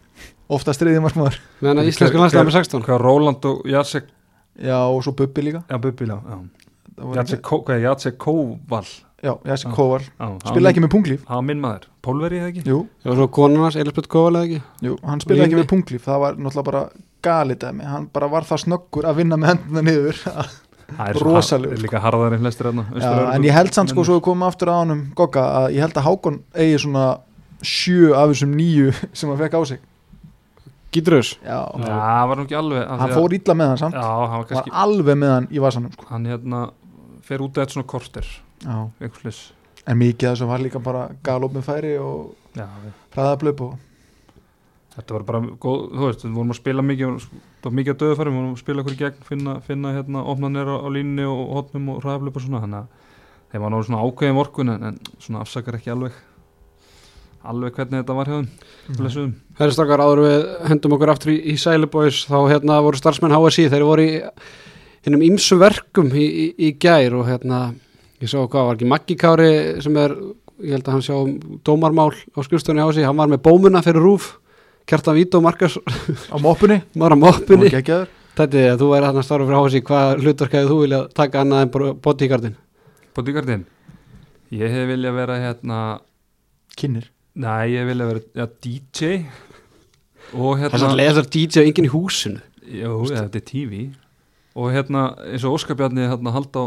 Oftast þriðjum maður meðan að íslenska landslega með 16 hvað Róland og Jacek Já, og svo Bubbi líka. Já, Bubbi, já, já. Það var Jacek, Kó- Já, Já, hann spila var ekki með punglíf. hann var minn maður, Pólveri eða ekki? Jú, og svo konunars, Elisabeth Koval eða ekki? Jú, hann spila ekki með punglíf. Það var náttúrulega bara galið dæmi. Hann bara var það snöggur að vinna með hendina niður. *laughs* Það er er líka harðar en flestir hérna Já, En ég held samt sko svo við komum aftur á honum Gogga að ég held að Hákon eigi svona sjö af þessum nýju *laughs* sem hann fekk á sig. Gíturus Já, Já, það var nú ekki alveg af hann því að- fór illa með hann samt. Já, hann var var kannski alveg með hann í En mikið af þessu var líka bara galop með færi og hraðablöp og þetta var bara góð, þú veist, við vorum að spila mikið það var mikið að döðfæri, við vorum að spila okkur í gegn finna, finna hérna opnanir á, á línni og hotnum og hraðaflöp og svona þannig að þeim var náttúrulega svona ákveðin vorkun en, en svona afsakar ekki alveg alveg hvernig þetta var hjá þeim. Blessuðum. Herri stakar áður við hendum okkur aftur í, í Sælubóis þá hérna voru starfsmenn HSI þeir voru í hinnum ýmsu verkum í, í, í gær og hérna ég sá hvað var ekki Maggi Kári sem er, ég held að hann sjá um dómarmál á skrifstöðunni HSI, hann var með bómuna fyrir rúf, Kjartan Vító Markas á moppunni *laughs* var á og moppinni geggjaður. Tætti, þú væri hann að starfa fyrir HSI hvað hlutverk hefði þú vilja taka annað en bodyguardin Bodyguardin ég hef viljað vera hérna kynir næ, ég hef viljað vera ja, DJ og þess hérna að leðar DJ enginn í húsinu. Ja, þetta er TV og hérna eins og Óskar Bjarni hérna halda á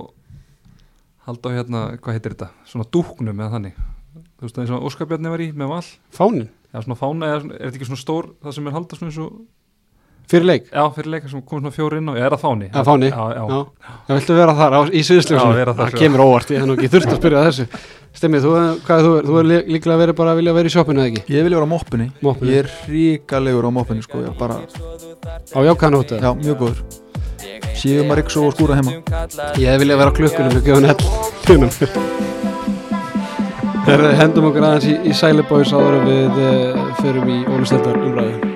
halda á hérna, hvað heitir þetta? Svona dúknum eða þannig. Þú veist eins og Óskar Bjarni var í með val. Fánin, eða svona fána, eða svona- er þetta ekki svona stór það sem er halda svona eins og fyrir leik? Já, fyrir leika sem kom svona fjóri inn á, eða er það fáni? Já, fáni. já, já, Já, það viltu vera þar á, í Já, sviðsljósinu vera þar, það já. kemur óvart, ég hef nú ekki þurft að spyrja þessu. Stemmið, þú, hvað, er þú, þú er lí- líklega verið bara að vilja vera í shoppinu eða ekki? ég vil vera á Moppunni. ég er ríkalegur á moppunni sko ég er bara, Á jákvæðan hóttu já, mjög góður síðum að riksu og skúra heima. Ég hef viljað vera klukkunum og gefa henni hell Þegar hendum okkur aðeins í, í Sælubóis áður við uh, förum í Ólisteldar umræðu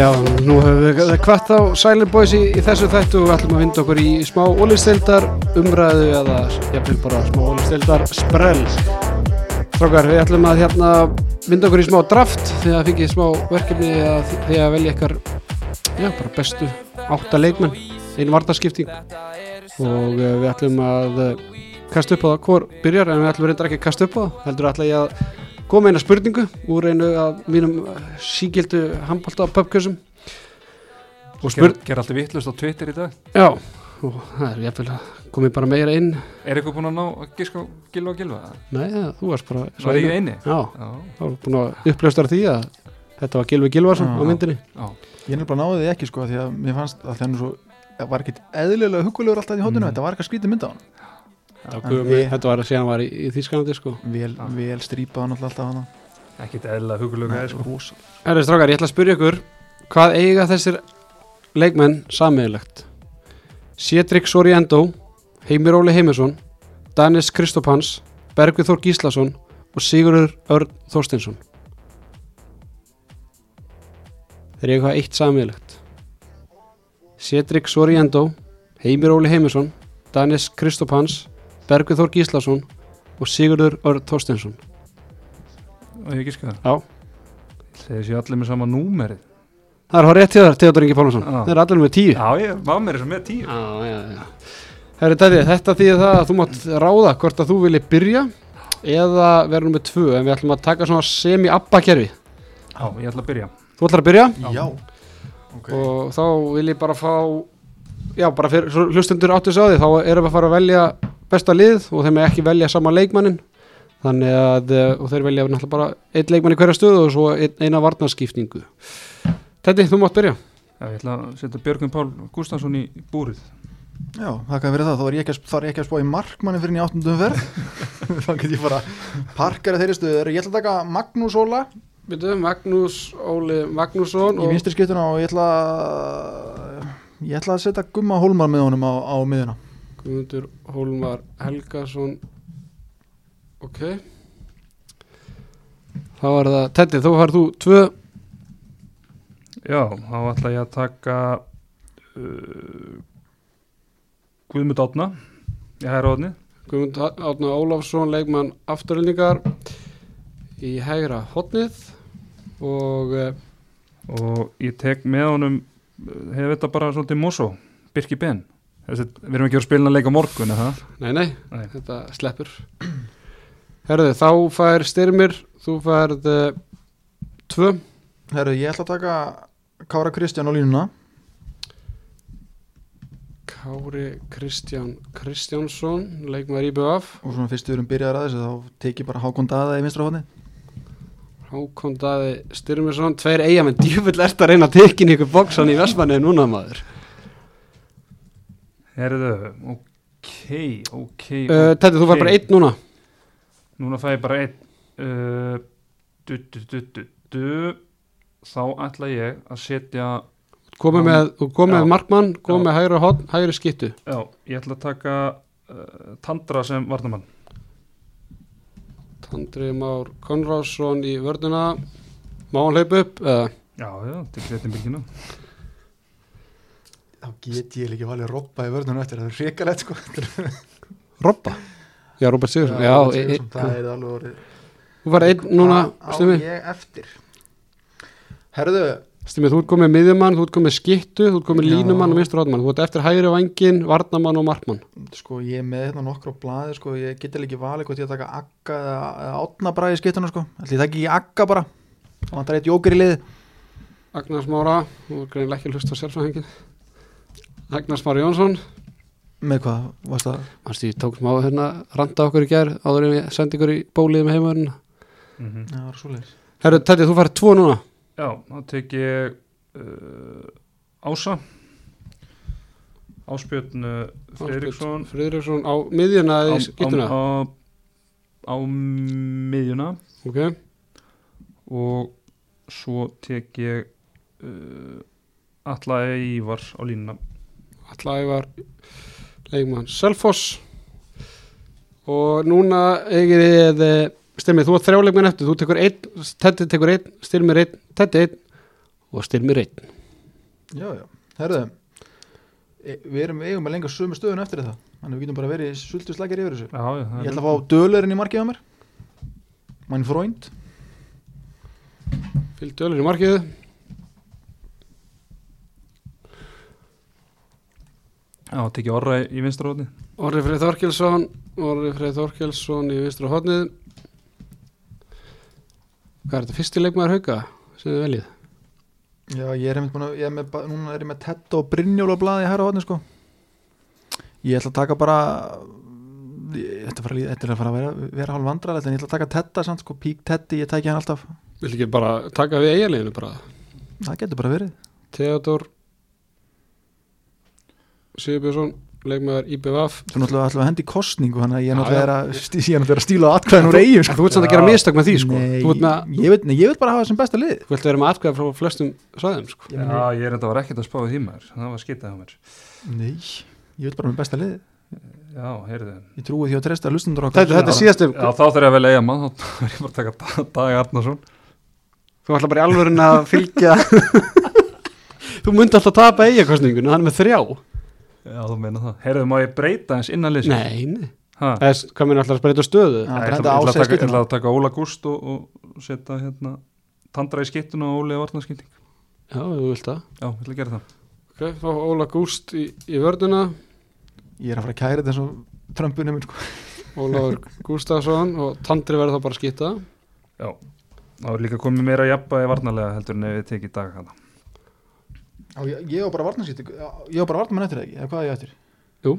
Já, nú höfum við kvart á Silent Boys í, í þessu þættu og við ætlum að vinda okkur í smá ólistildar umræðu eða jafnvel bara smá ólistildar sprell. Strákar, við ætlum að hérna vinda okkur í smá draft því að fikið smá verkefni að því að velja ykkar já, bara bestu átta leikmenn, einu vartaskipting og uh, við ætlum að uh, kasta upp á það. Hvor byrjar? En við ætlum reyndar ekki að kasta upp á það heldur ætla ég að koma eina spurningu úr einu af mínum uh, sígildu handbólta pubkjössum og spurn Ger, ger alltaf vittlust á Twitter í dag. Já, og það er jafnvel að komið bara meira inn. Er eitthvað búin að ná að giska á Gilva og Gilva? nei, ja, þú varst bara Svo er ég eini já, þá var búin að upplöstar því að þetta var Gilvi Gilvarsson á myndinni. Já, Ég nefnilega náði því ekki sko því að mér fannst að það var ekkit eðlilega hugulegur alltaf í hóttinu Mm. þetta var eitthvað skrítið mynd á hann við- þetta var að síðan var í, í Þýskalandi sko. vel, Já. vel strípað hann alltaf hann ekkit eðla hugulöga sko. Erri strákar, ég ætla að spyrja ykkur hvað eiga þessir leikmenn samiðilegt Cedric Soriendo Heimir Óli Heimisson Danis Kristopans Bergvið Þór Gíslason og Sigurður Örn Þorstinsson Þeir eiga hvað eitt samiðilegt Cedric Soriendo Heimir Óli Heimisson Danis Kristopans Bergvið Þór Gíslason og Sigurður Örn Þorstinsson Og ég giska það. Já. Þeir séu allir með sama númerið. Það er hár rétt hjá þér, Theodor Ingi Pálmarsson. Þeir eru allir með tíu. Já, ég var með þess að með tíu. Já, já, já. Herri Tæði, þetta þýðir það að þú mátt ráða hvort að þú vilji byrja eða vera nummið tvö en við ætlum að taka svona semi-abba kerfi. Já, ég ætla að byrja. Þú ætlar að byrja? Já, ok. Og þá vil ég bara fá, já bara fyrir svo hlustendur áttu því, þá erum við að fara að velja besta lið og þeim er ekki velja sama leikmannin þannig að, eh, og þeir velja náttúrulega bara einn leikmann í hverja stöðu og svo ein, eina varnarskiptingu. Tæði, þú mátt byrja. Já, ég ætla að setja Björgvin Pál Gustafsson í búrið. Já, þakka fyrir það, þá er ég ekki að, þá er ég ekki að spá í markmanni fyrir í áttundum verð *laughs* þá get ég bara parkara þeirri stöður ég ætla að taka Magnús Óla. Byrju, Magnús Óli Magnússon í vinstri skiptuna og ég ætla að ég ætla að setja Gumma Hólmar með honum á, á miðuna Guðmundur Hólmar Helgason. Ok. Þá er það Teddy, þú farið þú tvö. Já, þá ætla ég að taka uh, Guðmund Átna í hæra hóðni Guðmund Átna Ólafsson leikmann afturöldingar í hægra hotnið og uh, og ég tek með honum uh, hefur þetta bara svolítið Mosó? Birki Ben við erum ekki að spila að leika á morgun eða það? nei, nei, Nei. þetta sleppur herðu, þá fær styrmir þú færð uh, tvö Herru, ég ætla að taka Kára Kristján á línuna Kári Kristján Kristjánsson leikmaður í BF og svona fyrst við erum byrjaðar að þessu þá tek ég bara Hákon Daða í vinstra hóðni Hákon Daði Styrmisson, tveir eigamenn, djúfull ert að reyna að tekin ykkur bóksan í Vestmanni núna maður. Herðu, ok, ok Uh, Teddy, þú var bara einn núna. Núna fæ ég bara einn uh, du, du, du, du, du. Þá ætla ég að setja Komið með, með markmann, komið með hægri hotn, hægri skittu. Já, ég ætla að taka uh, Tandra sem varnamann Tandri Már Konrásson í vörðuna. Má hann hlaupa upp? Uh, Já, já, til setjum bylgina þá get ég ekki valið Robba í vörðunum eftir það er hrikalegt sko. Robba? Já, Robert Sigursson. Já, Robert e, e, Sigurðsson, það er alveg orðið þú var einn núna, Hvað á ég eftir. Herðu, Stimi, þú ert komið miðjumann, þú ert komið skittu, þú ert komið línumann og vinstur hotmann. Þú ert eftir hægri vangin, varnamann og markmann. sko ég er með hérna nokkur á blaði sko, ég get ekki valið hvort ég að taka Agga eða, eða Átna bara í skiptuna sko. Ætli ég taki ekki Á. Agnars Mára Jónsson. með hvað, varst það? Manstu, ég tók smá hérna randa okkur í gær áður en ég sendi ykkur í bólið með heimurinn? Mm -hmm. Já, það var svoleiðis. Herru, Teddy, þú færð tvo núna. Já, þá tek ég uh, Ása. Áspjörn uh, Fredriksson Friðriksson. Á miðjuna eða í á, skýtuna? á, á miðjuna. Ok, og svo tek ég uh, Alla Ívar á línuna allavega var leikmann Selfoss. Og núna eigið þið eh, stemmið, þú ert þrjá leikmann eftir þú tekur einn, Teddy tekur einn styrmir einn, Teddy einn og Styrmir einn. Já, já, herðu e, Við erum eigum að lenga sömu stöðun eftir þetta Þannig að við getum bara verið sultu slækjar yfir þessu. Já, já, Ég er- ætla að fá dölerinn í markið á mér. Mæn fróind Fylg dölur í markið Já, tekið orra í, í vinstróðni Orri Freyð Þorkelsson Orri Freyð Þorkelsson í vinstra hodnið Hvað er þetta fyrsti leikmaður hauka sem þið veljið? Já, ég er að ég er með, Núna er ég með Tett og Brynjóla blaði hæra hodni sko. Ég ætla að taka bara Þetta er að fara, þetta er að fara að vera, vera hálf vandræðilegt En ég ætla að taka Tetta samt sko. Pík Tetti, ég tæki hann alltaf. Vil ekki bara taka við eiginleginu bara? Það getur bara verið. Theodor Sigurbjörnsson leikmaður IBVF Þú náttúrulega ætla að hendi í kostningu Þannig að ég náttúrulega er að, stíla atkvæðin úr eigin sko. Þú ert samt að gera Já. mistök með því sko. Nei, með ég, veit, nei, ég veit bara að hafa sem besta lið. Þú vilt vera með atkvæða frá flestum svæðum sko. Já, ég er enda var ekkert að spáði því maður. Það var skitað á mér. Nei, ég veit bara með besta lið. Já, heyrðu. Ég trúi því að treysta hlustundur okkar. Þetta, þetta er síðastum Já, þá þurfa ég að velja eiga mann Þá *laughs* er ég bara að *laughs* Já, þú meina það. Heyrðu, má ég breyta eins innan liðs Nei, nei. Ha? Þess, Hvað minn alltaf að spreita stöðu? Þetta ég ætla, að taka, að taka Óla Gúst og, og setja hérna Tandra í skittuna og Óli að varnaskipting Já, þú vilt það. Já, ég ætla að gera það. Ok, fá Óla Gúst í, í vörduna Ég er að fara að kæra þetta eins og Trumpinu minn sko. Ólafur Gústafsson og Tandri verður þá bara að skýta Já, þá er líka komið meira jafnbæði varnarlega heldur en ef við tekið dag hana Á, ég, ég var bara varnarskýtti Ég var bara varnarmann eftir það ekki? Eða hvað er ég eftir? Jú.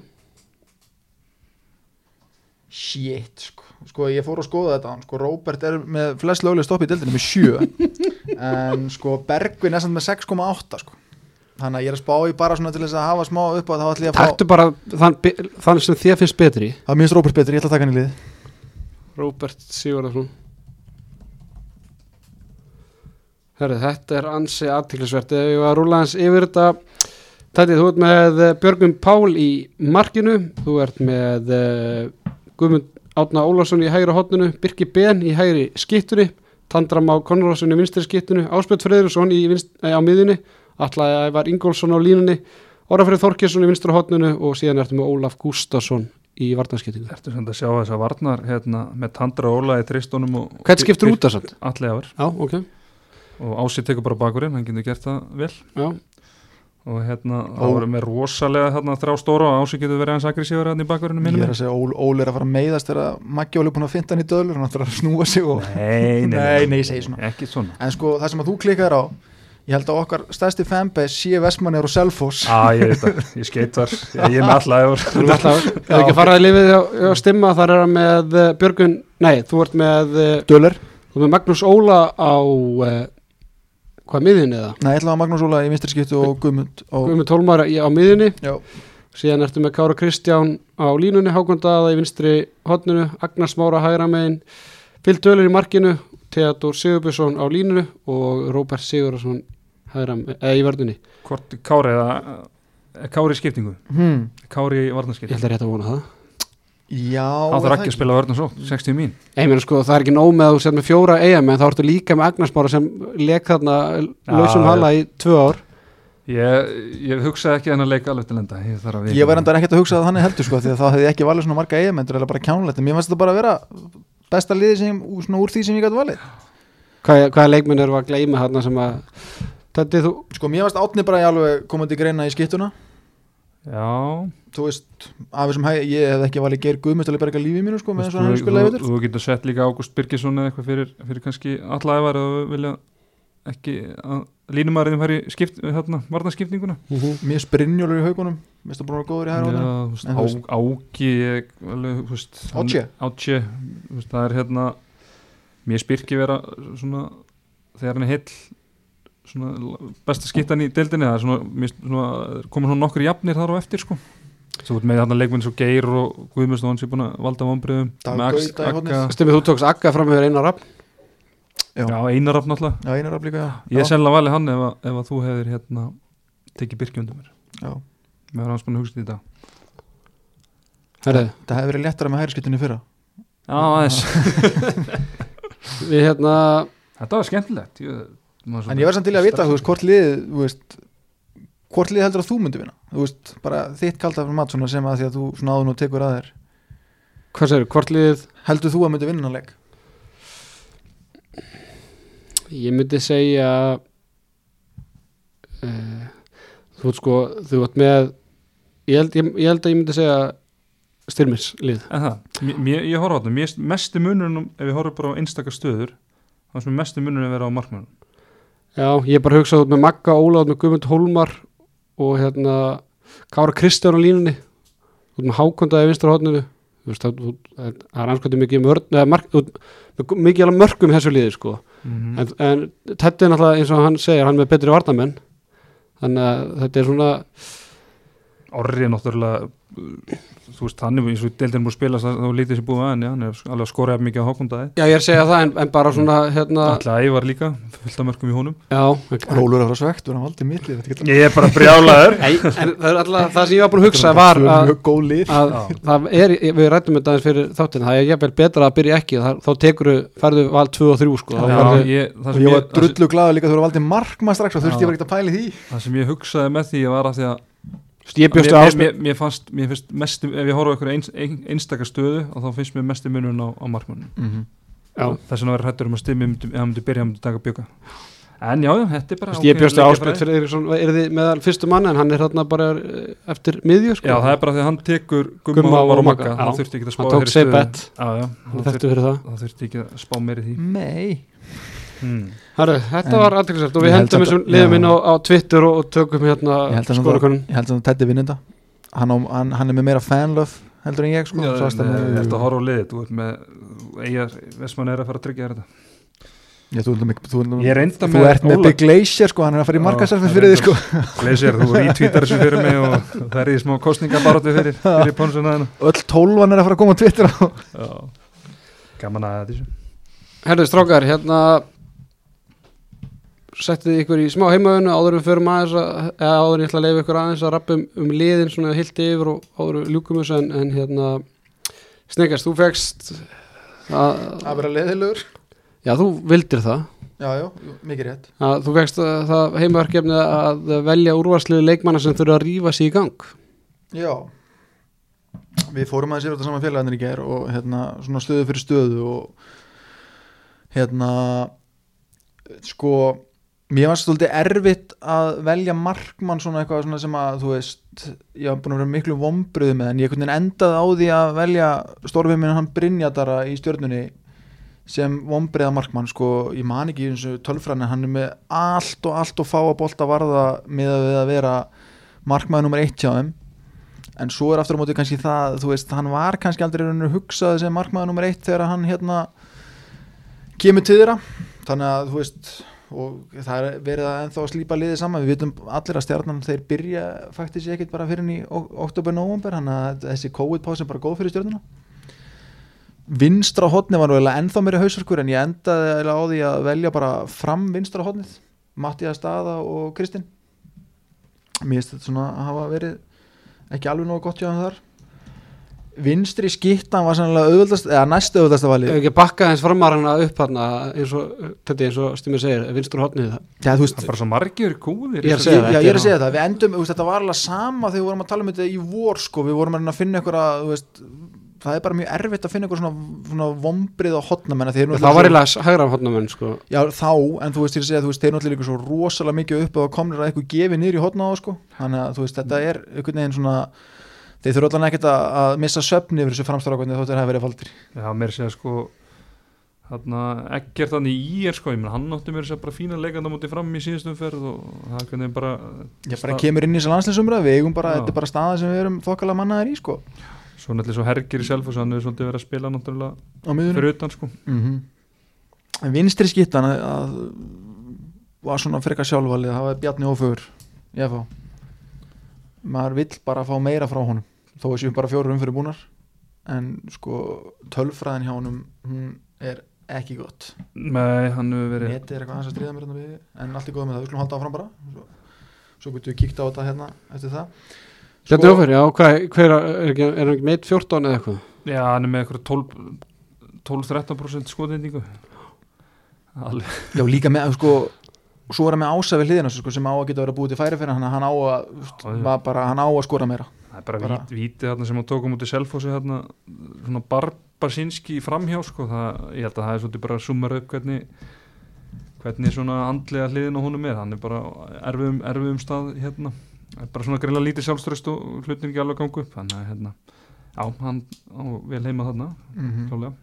Shit sko. Sko ég fór að skoða þetta Sko. Róbert er með flest löglega stopp í deildinu með 7 *laughs* En sko Bergvin er samt með 6,8 sko. Þannig að ég er að spá í bara svona til þess að hafa smá upp á þá ætla ég að fá Taktu bara þann, þann sem þér finnst betri. Það minnst Róbert betur, ég ætla að taka hann í lið. Róbert Sigurðarsson Herri, þetta er ansi aðtiklisvert Ef ég var að rúla hans yfir þetta Tætti, þú ert með eh, Björgum Pál í markinu. Þú ert með uh, Guðmund Átna Ólafsson í hægra hotninu Birki Ben í hægri skittunni Tandram á Konradsson í vinstri skittunni Áspjöld Freyðursson eh, á miðjunni Alla Ævar Ingólfsson á línunni Orafrið Þorkjesson í vinstri hotninu og síðan ertu með Ólaf Gústason í vartanskiptingu Ertu sem að sjá þess að varnar hérna, með Tandra og Óla í tristónum og Hvernig skiptur út það samt? Alli áver Já, ok, og Ási tekur bara bakurinn, hann getur gert það vel. Já. Og hérna, þá Ó. erum við rosalega hérna, þrjá stóra og Ási getur verið hans aggressívar hérna í bakurinn Ég er að segja Ól, Ól er að fara að meiðast þegar Maggi Óli er búin að finna hann í döðlur Hann ætlar að snúa sig og Nei, nei, Nei, nei, ég segi svona. Ekki svona. En sko það sem að þú klikkar á Ég held að okkar stærsti fanbase sé Vestmannir og Selfoss. Á, ég það, ég skeit þar. Ég er með allægur Þú erum alltaf, ef ekki að fara í lifið á, á stimma, þar er hann með uh, Björgun, nei, þú ert með uh, Döler. þú ert með Magnús Óla á uh, hvað miðinni eða? Nei, ég ætla að Magnús Óla í vinstri skiptu og Guðmund og, Guðmund Tólmar í, á miðinni Já, síðan ertu með Kára Kristján á línunni Hákondaða í vinstri hotninu Agnars Mára hægra megin Fyll Dölur í markinu Theodor Sigurbjörnsson á línunu og Róbert Sigurðarsson hægra me- eða í vörðunni Hvort Kári eða Kári skiptingu, hmm. Kári í ég varnarskiptingu held að rétt að vona það Já Það er þarf ekki að spila vörn og svo, 60 mín. Ég meina sko, það er ekki nóg með að þú set með fjóra eigamenn, þá ertu líka með Agnarsmára sem leik þarna lausum hala í tvö ár. Ég, ég hugsaði ekki hennar leik alveg til enda Ég, að Ég var endar ekkert að hugsa það þannig heldur sko Því að það hefði ekki valið svona marga eigamendur Eða bara kjánulegt En mér fannst þetta bara að vera Besta liði sem, úr- svona úr því sem ég gæti valið. Hvað, hvaða leikmenn eru að gleyma þarna sem að, þetta þú, Sko Já, Þú veist, af þessum hæg Ég hef ekki valið til að berga lífið mínu sko Með Þú, að þú, þú, getur sett líka Ágúst Birgisson eða eitthvað fyrir, fyrir kannski alla ævar eða vilja ekki að línumæriðin færi skipt, hérna, varnarskiptinguna. Mér sprinjólur í haugunum Mér finnst það bara góður í hæra Já, hóðan þú veist, En þú veist- á, Áki ég, alveg, þú veist, hann- Áki? Áki, þú veist, það er hérna mér spyrki vera svona þegar hann er heill svona besta skittan í deildinni það er svona, svona koma svona nokkur jafnir þar á eftir sko. Svo með þarna leikmenn svo Geir og Guðmust og hann sé búin að valda. Agga- stemmið þú tókst Agga fram með Einar Rapp, Já. Já, Einar af náttúrulega. Já, einar af líka, já. Ég er sennilega valið hann ef, að- ef að þú hefðir hérna tekið Birki undir mér. Já. Mér var hans búin að hugsa þetta herðu, Það hefði verið léttara með hæri skiptunni fyrra. Já, aðeins. *laughs* Við hérna, Þetta var skemmtilegt Ég, En ég verð samt til að vita, þú veist, hvort lið þú veist, hvort lið heldur að þú myndi vinna? Þú veist, bara þitt kalda fyrir mat sem að því að þú svona áður nú tekur að þér. Hvað segir, hvort liðið heldur þú að myndi vinna leik? Ég myndi segja uh, Þú veit sko Þú veit með ég held, ég, ég held að ég myndi segja styrmis lið. En það, mér, mér, ég horf á þetta, mér mestu munurinn ef við horfum bara á einstakar stöður þá sem mestu munurinn að vera á markmannum Já, ég er bara að hugsa út með Magga, Óla út með Guðmund Hólmar og hérna Kára Kristján á línunni út með hodninu þú veist, það, er anskvæmdi mikið eða, með mikið alveg mörgum þessu liði sko. Mm en, en þetta er náttúrulega eins og hann segir hann er með betri varnamenn þannig að þetta er svona Orri er náttúrulega þú veist, hann er eins og deildin múið spila þá lítið sér búið að henni, hann er alveg að skora mikið á Hákondaði, já ég er að segja það en, en bara svona hérna alltaf ævar líka fullt af mörgum í honum. Já, Rólur er frá svegt, hann valdi þetta getur Ég er bara brjálaður. *laughs* Nei, en það er alltaf það sem ég var búin að hugsa var að, að það er, við rættum þetta aðeins fyrir þáttin, það er jafnvel betra að byrja ekki það, þá tekur færðu val 2 og 3 sko, Já, færðu, ég, það, og sem ég var drullu glaður líka þegar þú ég að það að að bjóstu mér, ást mér, mér, fannst, mér finnst mestu, ef ég horfa okkur eins, ein, einstakar stöðu og þá finnst mér mestu munurinn á, á markmannum mm Já. þess vegna verður hættur um að stimmi ef hann myndi byrja, hann myndi taka bjöka en já, já, þetta er bara Vist, ég leikjafræði. áspjöld fyrir Eiríksson. Er þið meðal fyrstu manna en hann er þarna bara eftir miðju sko. Já, það er bara því að hann tekur Gumma, Gumma og já. hann þurfti ekki að spá Hann tók þekktu þurfti, fyrir það. Hann þurfti ekki að spá meiri því. Nei hmm. Herru, þetta En var aðtækksvært og við hendum þessum liðum inn á, á Twitter og, og tökum hérna Ég held að hann- skorakonun Ég held að Teddy vinn þetta. Hann, hann, hann er með meira fanlöf heldur en ég sko. Já, en, hann- eh, Þetta horfa á liðið, þú ert með Eyjar, Vestmann er að fara að tryggja þetta. Já, þú, þú, þú, þú, Ég reynda þú með ert með Big Glacier sko, hann er að fara í Já, markasarfi það fyrir því reyndar. sko. *laughs* Leysir, þú rítvítar þessu fyrir mig og það er í smá kostningabaróttu fyrir, *laughs* fyrir pónsunaðina öll tólvan er að fara að koma á Twitter Gaman að þessu. Herru, strákar, hérna settið ykkur í smá heimaðinu áður við förum aðeins að, eða áður en ég ætla að leifa ykkur aðeins að rappa um, liðin svona hildi yfir og áður ljúkum þessu en, en hérna Snegast, þú fegst að, að vera leðilegur já, þú vildir það. Já, já, mikið rétt. Að þú fegst að, það heimaverkefni að velja úrvarslið leikmanna sem þurfa að rífa sig í gang. Já. Við fórum aðeins yfir þetta saman félagarnir í ger og hérna svona stöðu fyrir stöðu og hérna sko mér var stoltið erfitt að velja markmann svona eitthvað svona sem að þú veist, ég haf búin að vera miklu vombriðu með en ég endaði á því að velja stórfiminn hann Brynjadara í stjörnunni sem vombriða markmann sko, ég man ekki eins og tölfræðin hann er með allt og allt og fá að bolta varða með að vera markmaður nummer eitt hjá þeim. En svo er aftur á móti kannski það þú veist, hann var kannski aldrei rauninu hugsað sem markmaður nummer eitt þegar hann hérna kemur til þeirra. Þannig að þú veist og það er verið að ennþá að slípa liðið saman. Við vitum allir að stjarnan þeir byrja faktis ekkert bara fyrir í oktober-november þannig að þessi COVID-pásin bara góð fyrir stjarnana vinstra hotni var nú ennþá meiri hausverkur en ég endaði á því að velja bara fram vinstra hotnið Mattias Staða og Kristinn. Mér finnst þetta svona að hafa verið ekki alveg nógu gott hjá hann þar vinstri skittan var sannlega auðvöldast eða næstu auðvöldast að valið. Ef ekki bakka eins framarana upp þarna eins og, þetta er eins og Stimir segir vinstur hotnið Já, þú veist, Það er bara svo margir kúðir Ég er að segja það, já, ég er að segja það, við endum, veist, þetta var alveg sama þegar við vorum að tala um þetta í vor sko, við vorum að finna ykkur að, veist það er bara mjög erfitt að finna ykkur svona, svona vombrið á eru það var náttúrulega eiginlega hægra hotnamenn sko. svo- Já, þá, en þú veist, ég er að segja, þú veist, þeir náttúrulega líka svo rosalega mikið upp og komnir að eitthvað gefi niður í hotna á, sko. Þannig að, þú veist, þetta er einhvern veginn svona þeir þurfa allan ekkert að, að missa söfni yfir þessu framstrákvæmni þóttir hafa verið faldir. Já, mér segja sko þarna, ekkert þannig í er sko hann átti mér segja bara fína leikanda mútið fram í síðustum ferð og það hvernig bara Ég bara kemur inn í þessu landsliðsumræð, við eigum bara, Já. þetta er bara staða sem við erum þokkalega mannaðir í, sko. Svo náttúrulega svo hergir í og svo hann hefur svolítið verið að spila náttúrulega á fyrir utan sko. Mm en vinstri skittan að, að var svona frekar sjálfvalið það var Bjarni Ófögur ég fá. Maður vill bara fá meira frá honum þó að séum bara fjórum fyrir búnar en sko tölfræðin hjá honum hún er ekki gott. Nei, hann hefur verið netið er eitthvað aðeins að stríða mér hérna við en allt er góð með það, við skulum halda áfram bara. Svo, svo getum við kíkt á þetta hérna eftir það. Bjarni Ófer, já, hvað, hver er, ekki, er hann ekki meitt 14 eða eitthvað? Já, hann er með eitthvað 12 12-13% skotendingu. Alveg. Já líka með sko og svo er hann með ása við hliðina sko, sem á að geta verið að búið til færi fyrir hann hann á að, bara, hann á að skora meira það er bara, Bara- bara. vítið þarna sem hann tókum út í Selfossi þarna, svona barbarsinski framhjá sko, það, ég held að það er svolítið bara að summa upp hvernig hvernig svona andlega hliðin á honum er. Hann er bara erfiðum, erfiðum stað hérna, er bara svona greinlega lítið sjálfströst og hlutin ekki alveg gangu upp. Þannig að hérna, já, hann á vel heima þarna, mm klálega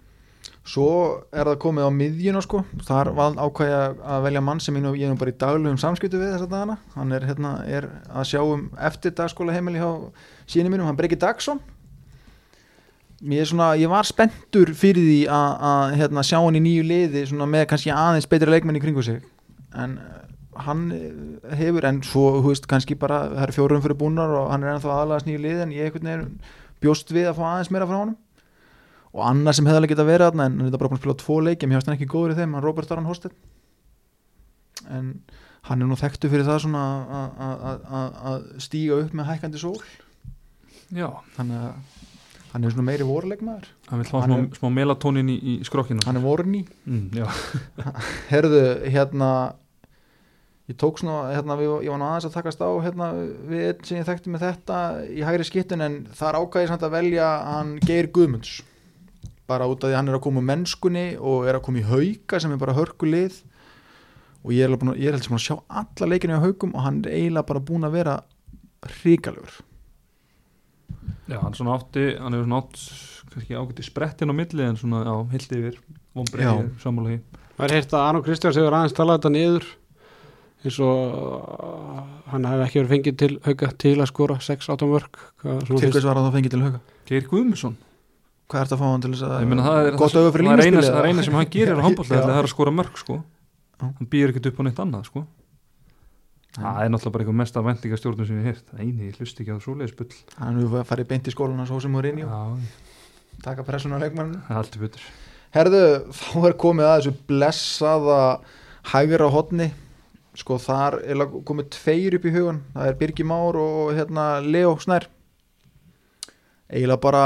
Svo er það komið á miðjuna sko. Þar ákvæði að velja mann sem ég, nú, bara í daglegum samskiptu við þessa dagana. Hann er, hérna, er að sjá um eftir dagskóla heimili hjá síni mínum, hann Breki Dagsson. Ég, svona, ég var spenntur fyrir því að, að hérna, sjá hann í nýju liði með kannski aðeins betri leikmenn í kringu sig. En eh, hann eh, hefur en svo, veist, kannski bara það er fjórum fyrir búnar og hann er ennþá aðalagast nýju liði en ég bjóst við að fá aðeins meira frá honum og annað sem hefði alveg getað verið þarna en hann þetta bara búin að spila tvo leiki mér hefst hann ekki góður í þeim, hann Robert Aron Hosted en hann er nú þekktu fyrir það svona að- stíga upp með hækkandi sól. Já, þannig að hann er svona meiri vorleikmaður hann vil Hann smá, smá melatonin í, í skrokkinu hann er vorni mm, *laughs* herðu hérna ég tók svona, hérna, við, ég var nú aðeins að takast á hérna, við einn sem ég þekkti með þetta í hægri skittin en það er ákvæðið samt að velja hann Geir Guðmunds bara út af því að hann er að koma úr mennskunni og er að koma í hauka sem er bara hörku lið og ég er, að- er heldur sem að sjá alla leikinu á haukum og hann er eiginlega bara búin að vera ríkalegur já, hann svona átti hann hefur svona átt kannski ágætti sprettin á milli en svona, já, hildi yfir. Já. vombrið sammála því. Það er heyrt að Arnó Kristjáns hefur aðeins talað þetta niður eins og uh, hann hefði ekki verið fengið til hauga til að skora 6-8 mörg Hvað, svona til hvers var hann þá fengið til hauka? Geir Guðmusson hvað er þetta að fá hann til þess að Ég meina, það er, gott auga fyrir er línuspilið það er eina sem hann gerir á handbólta Já. það er að skora mörg sko. Hann býr ekkert upp á neitt annað sko. Það er náttúrulega bara eitthvað mesta vendingastjórnum sem ég hef eini, ég hlust ekki á svoleiðisbull hann hefur farið beint í skólan hans sem voru inn í já, taka pressuna á er betur. Herðu, þá er komið að þessu blessaða hægra hotni sko þar er komið tveir upp í hugan, það er Birgi Már og hérna Leo Snær. Eiginlega bara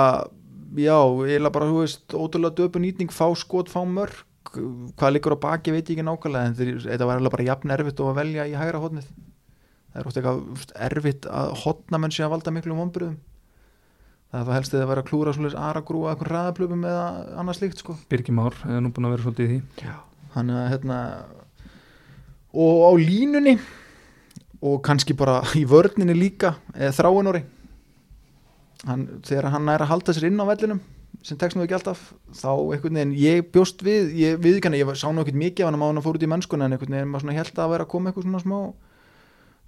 já, eiginlega bara, þú veist ótrúlega döpu nýtning, fá skot, fá mörg hvað liggur á baki veit ég ekki nákvæmlega en þetta var eiginlega bara jafn erfitt að velja í hægra hotnið það er oft eitthvað erfitt að hotna menn sé að valda miklu það er það helst eða að vera að klúra svolítið aragrúa eitthvað ræðaplöfum eða annað slíkt sko. Birgir Már er nú búin að vera svolítið í því? Hann er hérna og á línunni og kannski bara í vörninni líka eða þráinóri hann, þegar hann er að halda sér inn á vellinum sem tekst nú ekki alltaf þá einhvern veginn, ég bjóst við ég viðkanna, ég sá nú ekkert mikið af hann að maður fór út í mennskuna en einhvern veginn maður svona held að vera að koma eitthvað svona smá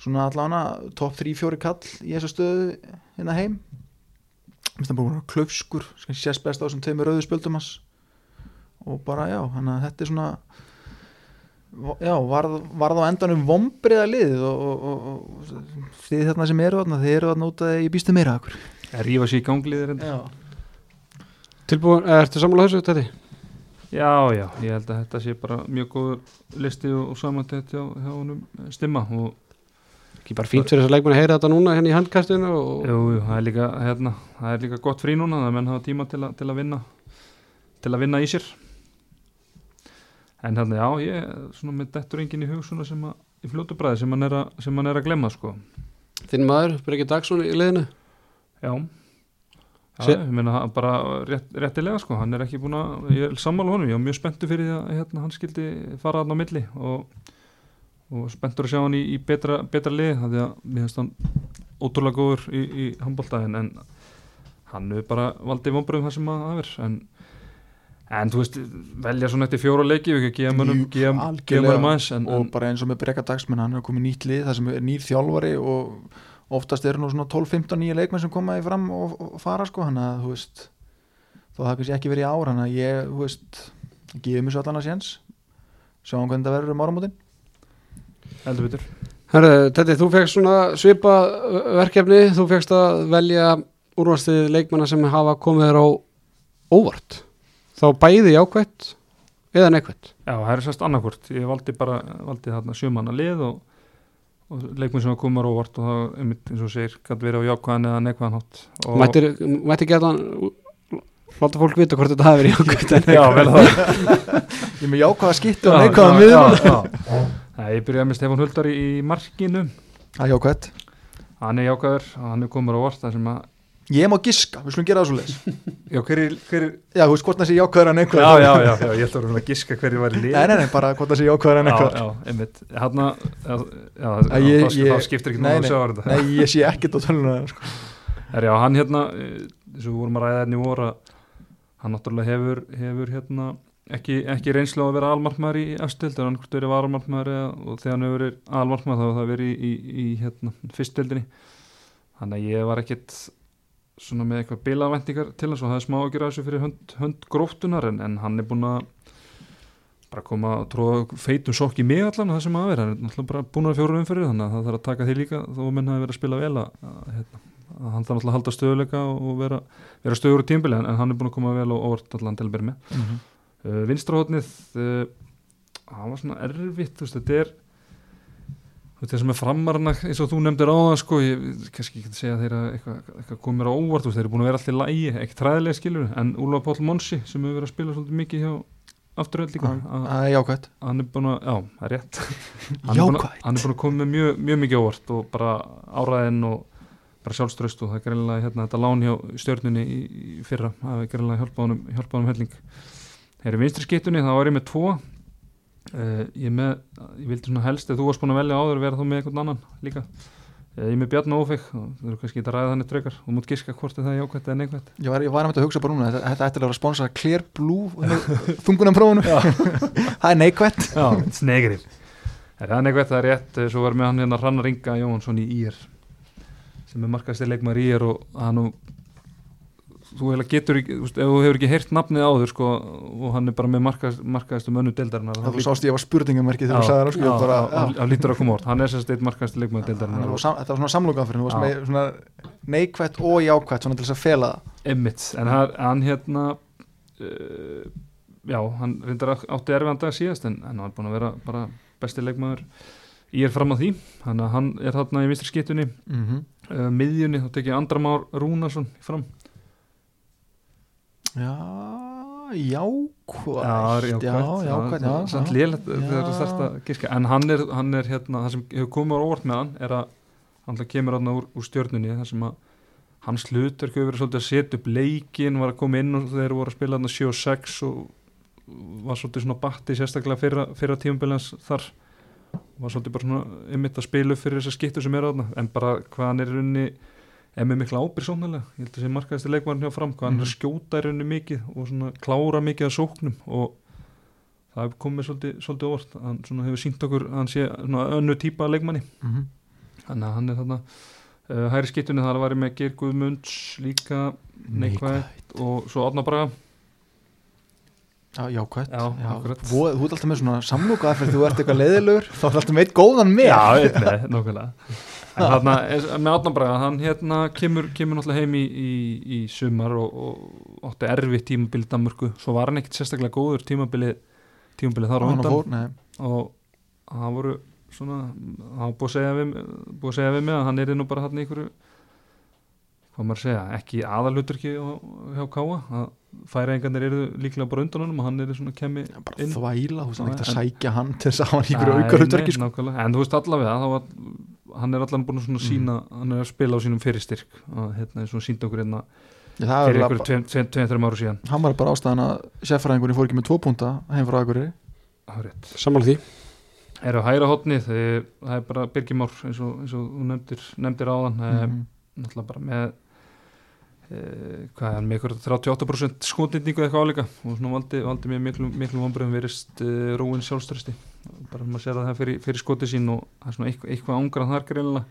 svona allavega topp 3-4 kall í þessa stöðu hérna heim. Minnst hann bara klöfskur sem sést best á þessum tveimur rauðu spjöldum hans. Og bara já, hann að þetta er svona já, varð, varð á endanum vombriða lið og, og, og, og þið þarna sem eru þarna, þið eru þarna út að ég býstu meira akkur er rífa sér í gangliðir já, Tilbúin, eh, ertu sammála þessu þetta? já, já, ég held að þetta sé bara mjög góð listi og, og samantætt hjá, hjá honum eh, stimma og Ekki bara fínt fyrir þess að leikmenn að heyra þetta núna henni í handkastinu og jú, jú, það er líka hérna, það er líka gott frí núna það menn hafa tíma til, a, til að vinna til að vinna í sér. En hérna, já, ég svona með dettur enginn í hug svona sem að í fljótu bræði sem hann er að, er að glemma sko. Þinn maður, Breki Dagsson í liðinu Já, já ég meina bara rétt, réttilega sko, hann er ekki búin að, ég er sammála honum, ég var mjög spenntur fyrir því að hérna, hann skildi fara þarna á milli og, og spenntur að sjá hann í, í betra, betra liði, það því að mér finnst hann ótrúlega góður í, í handbóltaðin en hann er bara valdið vonbröðum það sem að það er en, en þú veist, velja svona eftir fjóra leiki, við ekki gefa mönnum gefa mönnum aðeins og en bara eins og með brekka dagsmenn hann er komið nýtt lið, það sem er nýr þjálfari og oftast eru nú svona 12-15 nýja leikmenn sem koma í fram og, og fara sko, hann að þú veist þó það kannski ekki verið í ár, hann að ég þú veist, gefið mér svo allan að séns. Sjáum hvernig það verður um áramótin. Heldur betur. Herðu, Teddi, þú fegst svona svipa verkefni, þú fegst að velja úrvastið leikmanna sem hafa komið þér á óvart. Þá bæði jákvætt eða neikvætt. Já, það er sérst annarkvort, ég valdi bara valdi þarna sjömanna lið og, og leikmenn sem komar óvart og það einmitt eins og segir, gæti verið á jákvæðan eða neikvæðan hátt. Og Mættir, mættir geta láta fólk vita hvort þetta hafi verið jákvætt en Já, vel það ég er með jákvæða skittu og já. Nei, ég byrjaði með Stefán Huldar í, í markinu. Það er jákvætt. Hann er jákvæður og hann er komur á vort það sem að, Ég má giska, við skulum gera það svo leis *laughs* já, hver er, hver er Já, þú veist hvort það sé jákvæður en einhver. Já, já, já, já, ég ætla að vera að giska hverju var lið. Nei, nei, nei, bara hvort það sé jákvæður en já, einhver. já, einmitt. Að, já, já, ég- þá, ég- þá skiptir ekki náðu að sjá þetta. Nei, ég sé ekkert á töluna sko. *laughs* er já, hann hérna eh, eins og við vorum að ræða hérna í að hann náttúrulega hefur, hefur hérna ekki, ekki reynslu á að vera almarkmaður í efstild, en hann hvort verið var almarkmaður eða, og þegar hann hefur verið almarkmaður þá hefur það verið í, í, í hérna, þannig að ég var ekkit svona með eitthvað bilaðvæntingar til hans og hafði smá að gera þessu fyrir hönd, hönd gróftunar en, en hann er búin að bara koma að tróða feitum sokk í mig allan það sem að vera, hann er náttúrulega bara búin að fjóra umfyrir þannig að það þarf að taka því líka þó menn hafi verið að spila vel að, hérna, að hann þarf náttúrulega að halda stöðuleika og vera, vera stöður í tímbili en, en hann er búin að koma vel og orð allan til að byrja með mm -hmm. uh, vinstrahotnið uh, það var svona erfitt þú veist, þetta er það sem er framarna eins og þú nefndir á það sko, ég kannski ekki að segja að þeirra eitthvað, eitthvað komir á óvart, þeir eru búin að vera allir lægi, ekki træðilega skilur, en Úlfa Páll Monsi sem hefur verið að spila svolítið mikið hjá afturöld líka, að Það er jákvætt. hann er búin að, já, það er rétt. *laughs* Hann er búin að, er koma með mjög, mjög mikið óvart og bara áræðin og bara sjálfströst og það er greinlega hérna þetta lán hjá stjörnunni í, í fyrra það er greinlega hjálpað honum, helling. Þeir eru vinstri skittunni, þá er ég með tvo uh, ég, með, ég vildi svona helst ef þú varst búin að velja áður vera þá með einhvern annan líka. Uh, ég er með Bjarn Ófeg og það eru kannski að ræða þannig draukar og mútt giska hvort er það jákvæmt eða neikvæmt Ég var, ég var að hugsa bara núna, þetta, þetta ætti að vera að sponsa Clear Blue *laughs* þungunum prófunu *laughs* Það er neikvætt. Já, snegrir Það er neikvæmt, það er rétt, eh, svo var með hann hérna Hrannar Inga Jóhansson í IR sem er markaðstir leikmaður í IR og hann og þú heila getur ekki, þú veist, ef þú hefur ekki heyrt nafnið áður sko og hann er bara með markað, markaðistu mönnu deildarinnar Það þú sást ég var spurningamerki þegar þú sagði það sko, ég bara, já. hann lítur að koma orð, hann er sérst eitt markaðstir leikmaður deildarinnar. Og Þetta var svona samlokað fyrir Já. með svona neikvætt og jákvætt svona til þess að fela það. Emmitt, en hann, hann hérna uh, já, hann reyndar átti erfiðan dag síðast en, hann er búin að vera bara besti leikmaður ég er fram að því, hann er þarna í vinstri skittunni mm -hmm. uh, miðjunni, þá tek ég Andramár Rúnarsson fram Já, jákvætt. Já, já, jákvætt já, samt já. lélegt þegar það þarft að giska. En hann er, hann er hérna, það sem hefur komið á óvart með hann er að hann kemur hann úr, úr stjörnunni það sem að hans hlutur hefur verið svolítið að setja upp leikin var að koma inn og þeir voru að spila hann 7 og 6 og var svolítið svona batti sérstaklega fyrra, fyrra tímabilins þar. Var svolítið bara svona ymmit að spila upp fyrir þessa skittu sem er á þarna. En bara hvað hann er í er með mikla ábyrg sóknarlega. Ég held að sé markaðist leikmarinn hjá fram hvað hann er að skjóta í rauninni mikið og svona klára mikið að sóknum og það hefur komið svolítið, svolítið óvart hann svona hefur sínt okkur að hann sé svona önnu típa af leikmanni. Mhm. þannig að hann er þarna uh, hæri skittunni þar var ég með Geir Guðmunds líka neikvægt og svo Átna Braga. Já, jákvætt. Já, akkurat. Vo- Þú ert alltaf með svona samlokað fyrir þú ert eitthvað leiðilegur þá er alltaf með eitt góðan með. Já, með, nokkulega En þarna, *laughs* með Átna Braga, hann hérna kemur, kemur náttúrulega heim í, í, í sumar og, og átti erfitt tímabili Danmörku, svo var hann ekkit sérstaklega góður tímabili, tímabili þar á undan. og það voru svona, það var búið að segja við, búið að segja við mig að hann er nú bara hann í einhverju hvað maður að segja, ekki aðalhuturki hjá Káa, að færaengarnir eru líklega bara undan honum og hann er svona kemi bara inn. þvæla, þú veist hann ekkert að sækja hann til þess að hann í ykkur aukar sko. nákvæmlega. en þú veist allavega þá var, hann er allan búin að svona Mm. sína hann er að spila á sínum fyrirstyrk að hérna er svona sínd okkur hérna fyrir er ykkur alveg- 2-3 ára síðan hann var bara ástæðan að sérfræðingurinn fór ekki með tvo púnta heim frá er rétt. Sammála því eru á hæra hotni það er bara Birgimár eins og, eins og þú nefndir, nefndir áðan mm bara með hvað er hann með ykkur 38% skotnýtningu eða eitthvað áleika og svona valdi, valdi mér miklu, miklu vonbröðum verist e, rúin sjálfströsti bara maður sér að það fyrir, fyrir skoti sín og það er svona eitthvað, eitthvað ángrað þar greinlega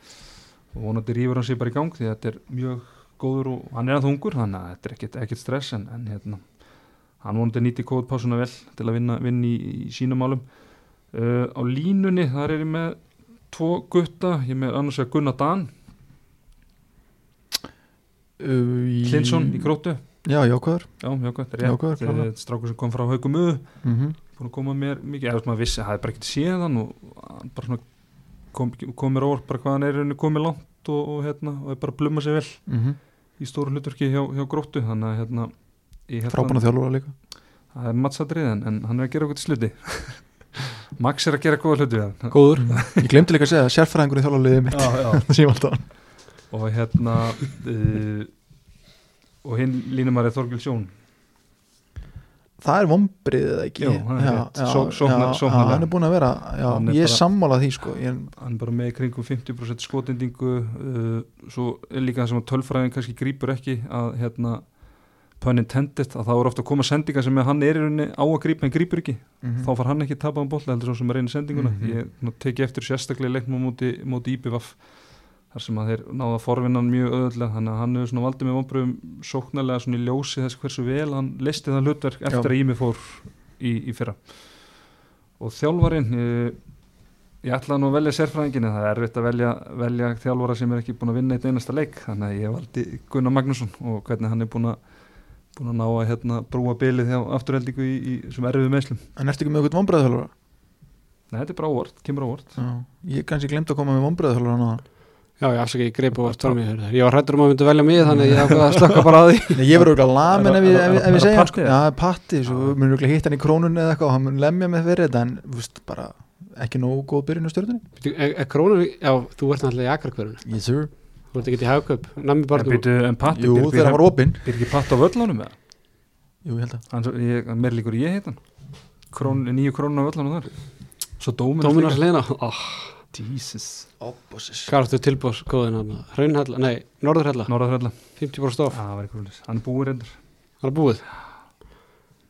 og vonandi rýfur hann sér bara í gang því þetta er mjög góður og hann er að þungur þannig að þetta er ekkit, ekkit stress en, en hérna hann vonandi nýti kóðpásuna vel til að vinna, vinna í, í sínum málum. Uh, á línunni þar er ég með tvo gutta, ég með annars að Gunnar Dan uh, Klinsson í grótu já, jákvæður. Strákur sem kom frá haugum öðu mm -hmm. búin að koma mér mikið, eða veist, maður vissi að það er bara ekkert séðan og bara svona kom, kom mér óvart bara hvað hann er rauninni komið langt og, og hérna, og er bara að blumma sér vel mm í stóru hlutverki hjá, hjá gróttu. Þannig að hérna að- frábæna þjálfur líka. Það er mattsadrið en, en hann er að gera okkur til sluti *laughs* Max er að gera góða hluti við hann. Góður. *laughs* Ég glemdi líka að segja að sérfræðingurinn þjálfarliðið mitt *laughs* og hérna uh, og hinn línumar er Þorgil Sjón Það er vombrið eða ekki? Jú, það er já, já, Só- sóknar- já, Hann er búin að vera, Hann er ég er sammálað því sko ég, hann er bara með kringum 50% skotendingu uh, svo er líka það sem að tölfræðin kannski grípur ekki að hérna pun intended að það voru ofta að koma sendingar sem hann er í rauninni á að grípa en grípur ekki. Mm þá far hann ekki tapaðan bolla heldur svo sem að reyna sendinguna. Mhm. ég ná, teki eftir sérstaklega leiknum á móti, móti IPVF þar sem að þeir náða að forvinna hann mjög öðvöldlega þannig að hann hefur svona valdið með vonbröðum sóknarlega svona í ljósi þess hversu vel hann listi það hlutverk eftir Já. að Ími fór í, í fyrra og þjálfarinn ég, ég ætlaði nú að velja sérfræðingin það er erfitt að velja, velja þjálfara sem er ekki búin að vinna eitt einasta leik þannig að ég valdi Gunnar Magnússon og hvernig hann er búin að búin að ná að hérna, brúa bilið hjá afturheldingu í, í sem erfiðu meðslum En ertu ekki með eitthvað vombriðahjálfara? Nei, þetta er bara óvart, kemur óvart Ég kannski glemt að koma með vombriðahjálfara núna já, ég afsaka, ég greip og stóra mig ég var hrættur um að myndi velja mig þannig að ég ákveða að slökka bara á því. *laughs* Nei, ég verður auðvitað lamin ef ég, ég- ég segja Já, patti, svo mun auðvitað hitt hann í krónunni eða eitthvað og hann mun lemja mig fyrir þetta en veist, bara ekki nógu góð byrjun á stjórnunni er, er krónur, já, þú ert náttúrulega í akarkverðinu Yes sir. Þú ert ekki bara býtu, en Patti, Jú, þegar hann var opinn. Býr ekki Patti á völlunum með Jú, mér hvað góðin hann, Hraunhella, nei, Norðurhella. Norðarhella 50% off, Það var eitthvað hlutis Hann er búið reyndur hann er búið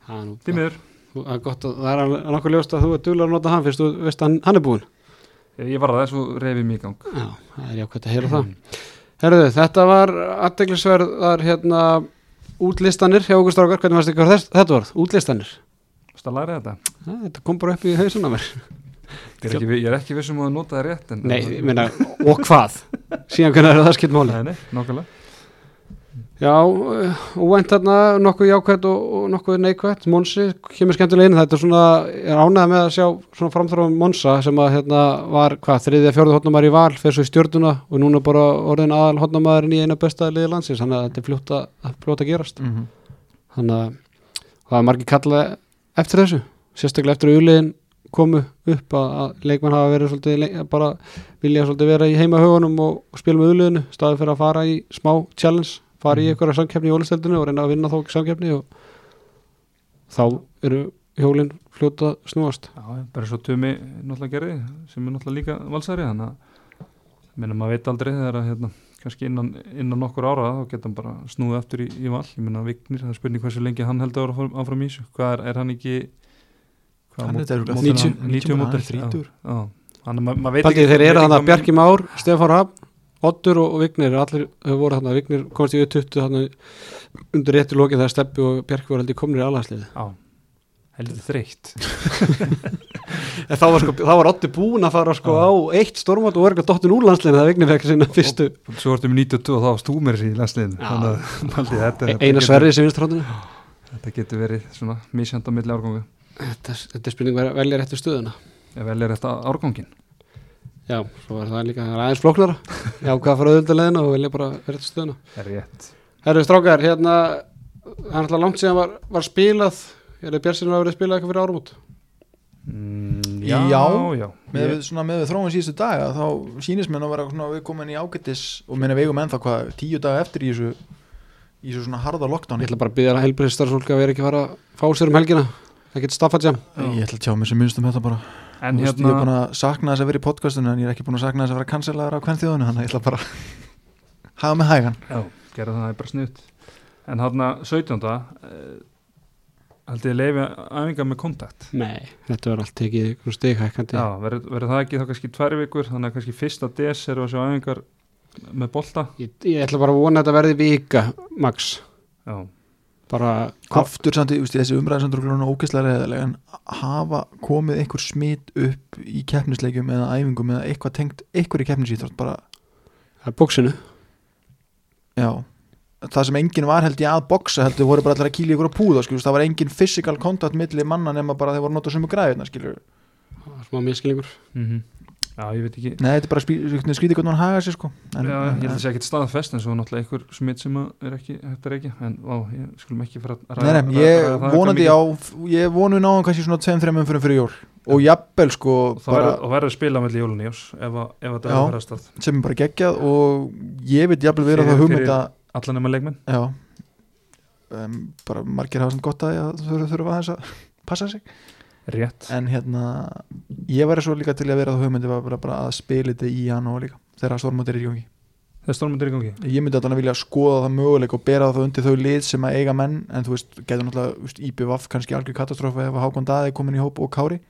það er nú Því miður. það er gott að það er nokkuð ljóst að þú er duglega að nota hann fyrst þú veist að hann, hann er búinn. Ég var að það svo reyfið mig í gang. Já, það er jákvæmt að heyra það. Herðu, þetta var aðdeglisverðar hérna útlistanir hjá okkur strákar, hvernig varst þetta var, útlistanir. Þú að læra þetta er ekki, ég er ekki vissum að nota það rétt nei, ég meina, og hvað? Síðan hvernig er það skilt máli? Nei, nákvæmlega. Já, uh, óvænt þarna nokkuð jákvæmt og, og nokkuð neikvæmt Monsi kemur skemmtilega inn, þetta er svona ég er ánægða með að sjá svona framþróum Monsa sem að hérna var, hvað, þriðja fjórða hotnumar í val, fyrir svo í stjórnuna og núna bara orðin aðal hotnumæðurinn í eina besta liði landsins, þannig að þetta er fljótt að, fljótt að gerast. Mhm. þannig að það er margir kallað eftir þessu, sérstaklega eftir að uliðin komu upp að, leikmann hafa verið svolítið bara vilja svolítið vera í heima hugunum og, spila með uliðinu staðið fyrir að fara í smá challenge fara í einhverja samkeppni í ólisteldinu og reyna að vinna þá samkeppni og þá eru hjólinn fljóta snúast. Já, bara svo Tumi náttúrulega gerði sem er náttúrulega líka valsari þannig að minna maður veit aldrei þegar að hérna, kannski innan, innan nokkur ára þá geta hann bara snúið aftur í, í val. Ég minna Vignir, það er spurning hversu lengi hann heldur áfram í þessu, hvað er, er hann ekki 90, hann- 90 hann er mótil, þrítugur. já, já. þannig að ma- maður veit Paldið þeir eru þannig að Bjarki Már, Stefán Rapp Oddur og, og Vignir allir hefur voru þannig að Vignir komast í 20 þannig undir réttu lokin þegar Steppi og Bjarki voru heldur komnir í alhansliði Já, heldur þreytt. *laughs* En þá var, sko, þá var Oddi búin að fara sko, á eitt stormót og verður dottin úr landsliðinu þegar Vignir fekk sinna fyrstu. Svo ertum við 92 og þá varst þú mér í þetta, E- þetta, eina sverrið sem vinstráttinu þetta getur verið svona misjand á milli árgangu þetta, þetta er spurning að velja réttu stöðuna? Ef vel er þetta árgangin Já, svo var það líka það er aðeins flóknara. *laughs* Já, hvað fara auðvitað leðina og velja bara réttu stöðuna. Er rétt. Herru strákar, hérna það er alltaf langt síðan var, var spilað. Er það Björnsinu að verið spilað eitthvað fyrir árum út mm, Já. Já, já. með, Ég- við, svona, með við þróum síðustu daga þá sýnist mér að vera svona, við komin í ágættis og minna við eigum ennþá hvað tíu daga eftir í þessu í þessu svona harða Ég lockdowni ætla bara að byggja helbriðstarfsfólk að vera ekki að fara að fá sér um helgina Það getur staffað jam ég ætla að tjá mér sem minnst um þetta bara. En Þú veist, ég er búin hérna, að sakna þess að vera í podcastinu en ég er ekki búin að sakna þess að vera cancelaður á hvern þjóðinu þannig að ég ætla bara *laughs* að hafa mig hægan. Já, gera það er bara snutt En hérna 17. Uh, held ég leifi æfinga með kontakt? Nei, þetta verður allt tekið einhvern stighækandi Já, verður verður það ekki þá kannski tvær vikur þannig að kannski fyrsta des eru að sjá æfingar með bolta? Ég, ég ætla bara að vona að þetta verði vika max. Já, bara aftur samt, þessi samt er ógeðslega reyðilega en hafa komið einhver smit upp í keppnisleikjum eða æfingum eða eitthvað tengt einhver í keppnisýþrótt bara, það er bóksinu já. Það sem enginn var held ég að boksa heldur voru bara allir að kýla ykkur á púða skilur, það var enginn physical contact milli manna nema bara þeir voru að nota sumu græðina skilur Það er smá miskilingur mm Já, ég veit ekki. Nei, þetta er bara skrítið hvernig hann haga sér sko. En, Já, en, ég held að það sé ekkert staðfest en svo náttúrulega einhver smitt sem er ekki hægt að reykja en á, ég skulum ekki fara að Nei, nei, ég vonandi á ég vonu náðum kannski svona 2-3 umfyrir fyrir jól. Og jafnvel sko Það verður- og verður að spila með jólun í ás ef, að- ef að þetta er að fara stað. sem er bara geggjað og ég veit jafnvel vera það hugmynd fyrir- að allan nema leikmenn? Já, bara margir hafa samt gott að þurfa, aðeins að passa sig rétt. En hérna ég væri svo líka til að vera það hugmyndi var bara, bara að spila þetta í hann og líka þegar stórmóti er í gangi. Þegar stormundir í gangi? Ég myndi að vilja skoða það möguleik og bera það undir þau lið sem að eiga menn en þú veist, getur náttúrulega þú veist, IBVF kannski algjör katastrófa ef að Hákon Daði er komin í hóp og Kári.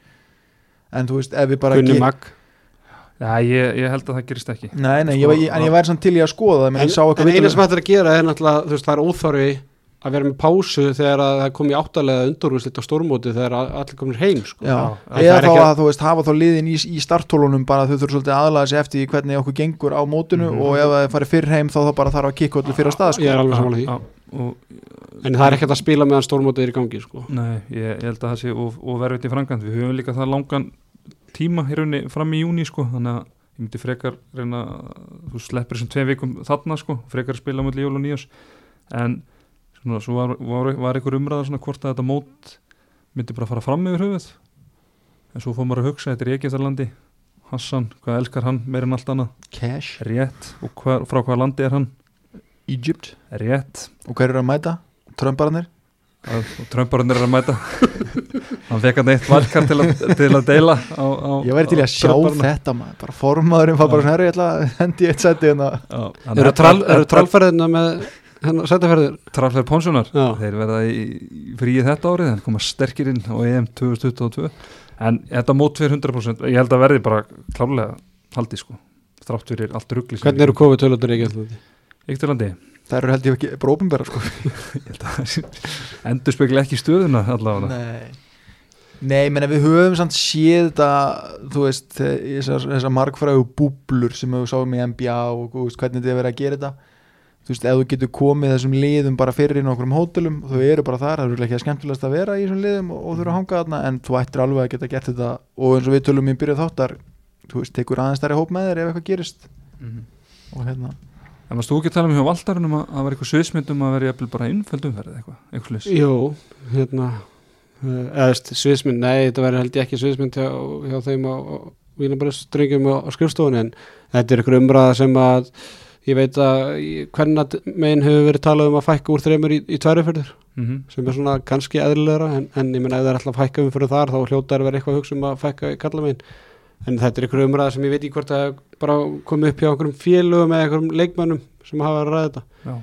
En þú veist, ef við bara Gunni ge- Mag Já, ég, ég held að það gerist ekki. Nei, nei, Sko, ég, ég, en ég væri samt til í að skoða það en, ég sá eitthvað en eina viðtal- sem hættir að gera er náttúrulega þú veist, það er óþorfi að vera með pásu þegar að það kom í áttalega undurúslit á stórmóti þegar að allir komin heim sko. Já, Já, það eða er þá ekki- að þú veist hafa þá liðin í, í starttólunum bara þau þurfa svolítið aðlaða sig eftir hvernig okkur gengur á mótinu Mhm. og ef það farið fyrr heim þá þá bara þarf að kikka öllu fyrir að stað sko. ég er alveg samanlega því Já, og, en það er ekkert að spila meðan stórmótið er í gangi sko. Nei, ég, ég held að það sé og, og verður þetta í frangand við höfum líka það langan tíma hér unni fram í júni sko þannig að ég myndi frekar reyna þú sleppir þessum tveim vikum þarna sko frekar spila milli jól og nýjás en svona, svo var, var, var einhver umræða svona hvort að þetta mót myndi bara fara fram yfir höfuð. En svo fór maður að hugsa, þetta er Egyptarlandi Hassan, hvað elskar hann meir en allt annað? Cash, rétt, og hver, frá hvaða landi er hann? Egypt. Rétt, og hver eru að mæta? Trömbarnir og Trumparinn er að mæta. Hann fekk hann eitt valkar til, að- til að deila á, á, Ég væri til að sjá Trumparana. þetta maður, bara formaðurinn fá bara svona herri, ég ætla að hendi eitt seti hérna. Eru er- er- eru trallferðina með hennar sætaferðir Trallferð Pónssonar Já. þeir verða í í fríið þetta árið en koma sterkir inn á EM 2022 en þetta mót fyrir 100% ég held að verði bara klárlega haldi sko. Þrátt fyrir allt ruggli hvernig eru COVID-tölutur ekki alltaf Íkturlandi Það eru held ég ekki bara ópenbæra sko. *laughs* endur spekla ekki stöðuna allavega. Nei. Nei, menn við höfum samt séð þetta þú veist, þessar, þessar margfræðu búblur sem við sáum í NBA og þú veist, hvernig þetta er verið að gera þetta þú veist, ef þú getur komið þessum liðum bara fyrir inn á okkur um hótelum, þau eru bara þar það eru ekki að skemmtilegast að vera í þessum liðum og, og þurfa að hanga þarna, en þú ættir alveg að geta gert þetta. Og eins og við tölum í byrjuð þáttar þú veist, tekur aðeins stærri hóp með þér ef eitthvað gerist. Mhm. og hérna, en varst þú ekki að tala um hjá Valdarinn um að það var eitthvað sviðsmyndum að vera jafnvel bara innföld umferð eitthvað, eitthvað Jú, hérna uh, eða veist, sviðsmynd, nei, þetta verður held ég ekki sviðsmynd hjá, hjá þeim á, á Vínabröðsdrengjum á, á skrifstofunni en þetta er ykkur umræða sem að ég veit að hvernig meginn hefur verið talað um að fækka úr þreymur í, í tværiförður mm -hmm. sem er svona kannski eðlilegra en, en ég menna ef það er alltaf fækka um fyrir þar þá hljóta er vera eitthvað að hugsa um að fækka í kalla meginn en þetta er ykkur umræða sem ég veit ekki hvort að bara komið upp hjá einhverjum félögum eða einhverjum leikmönnum sem hafa verið að ræða þetta. Já,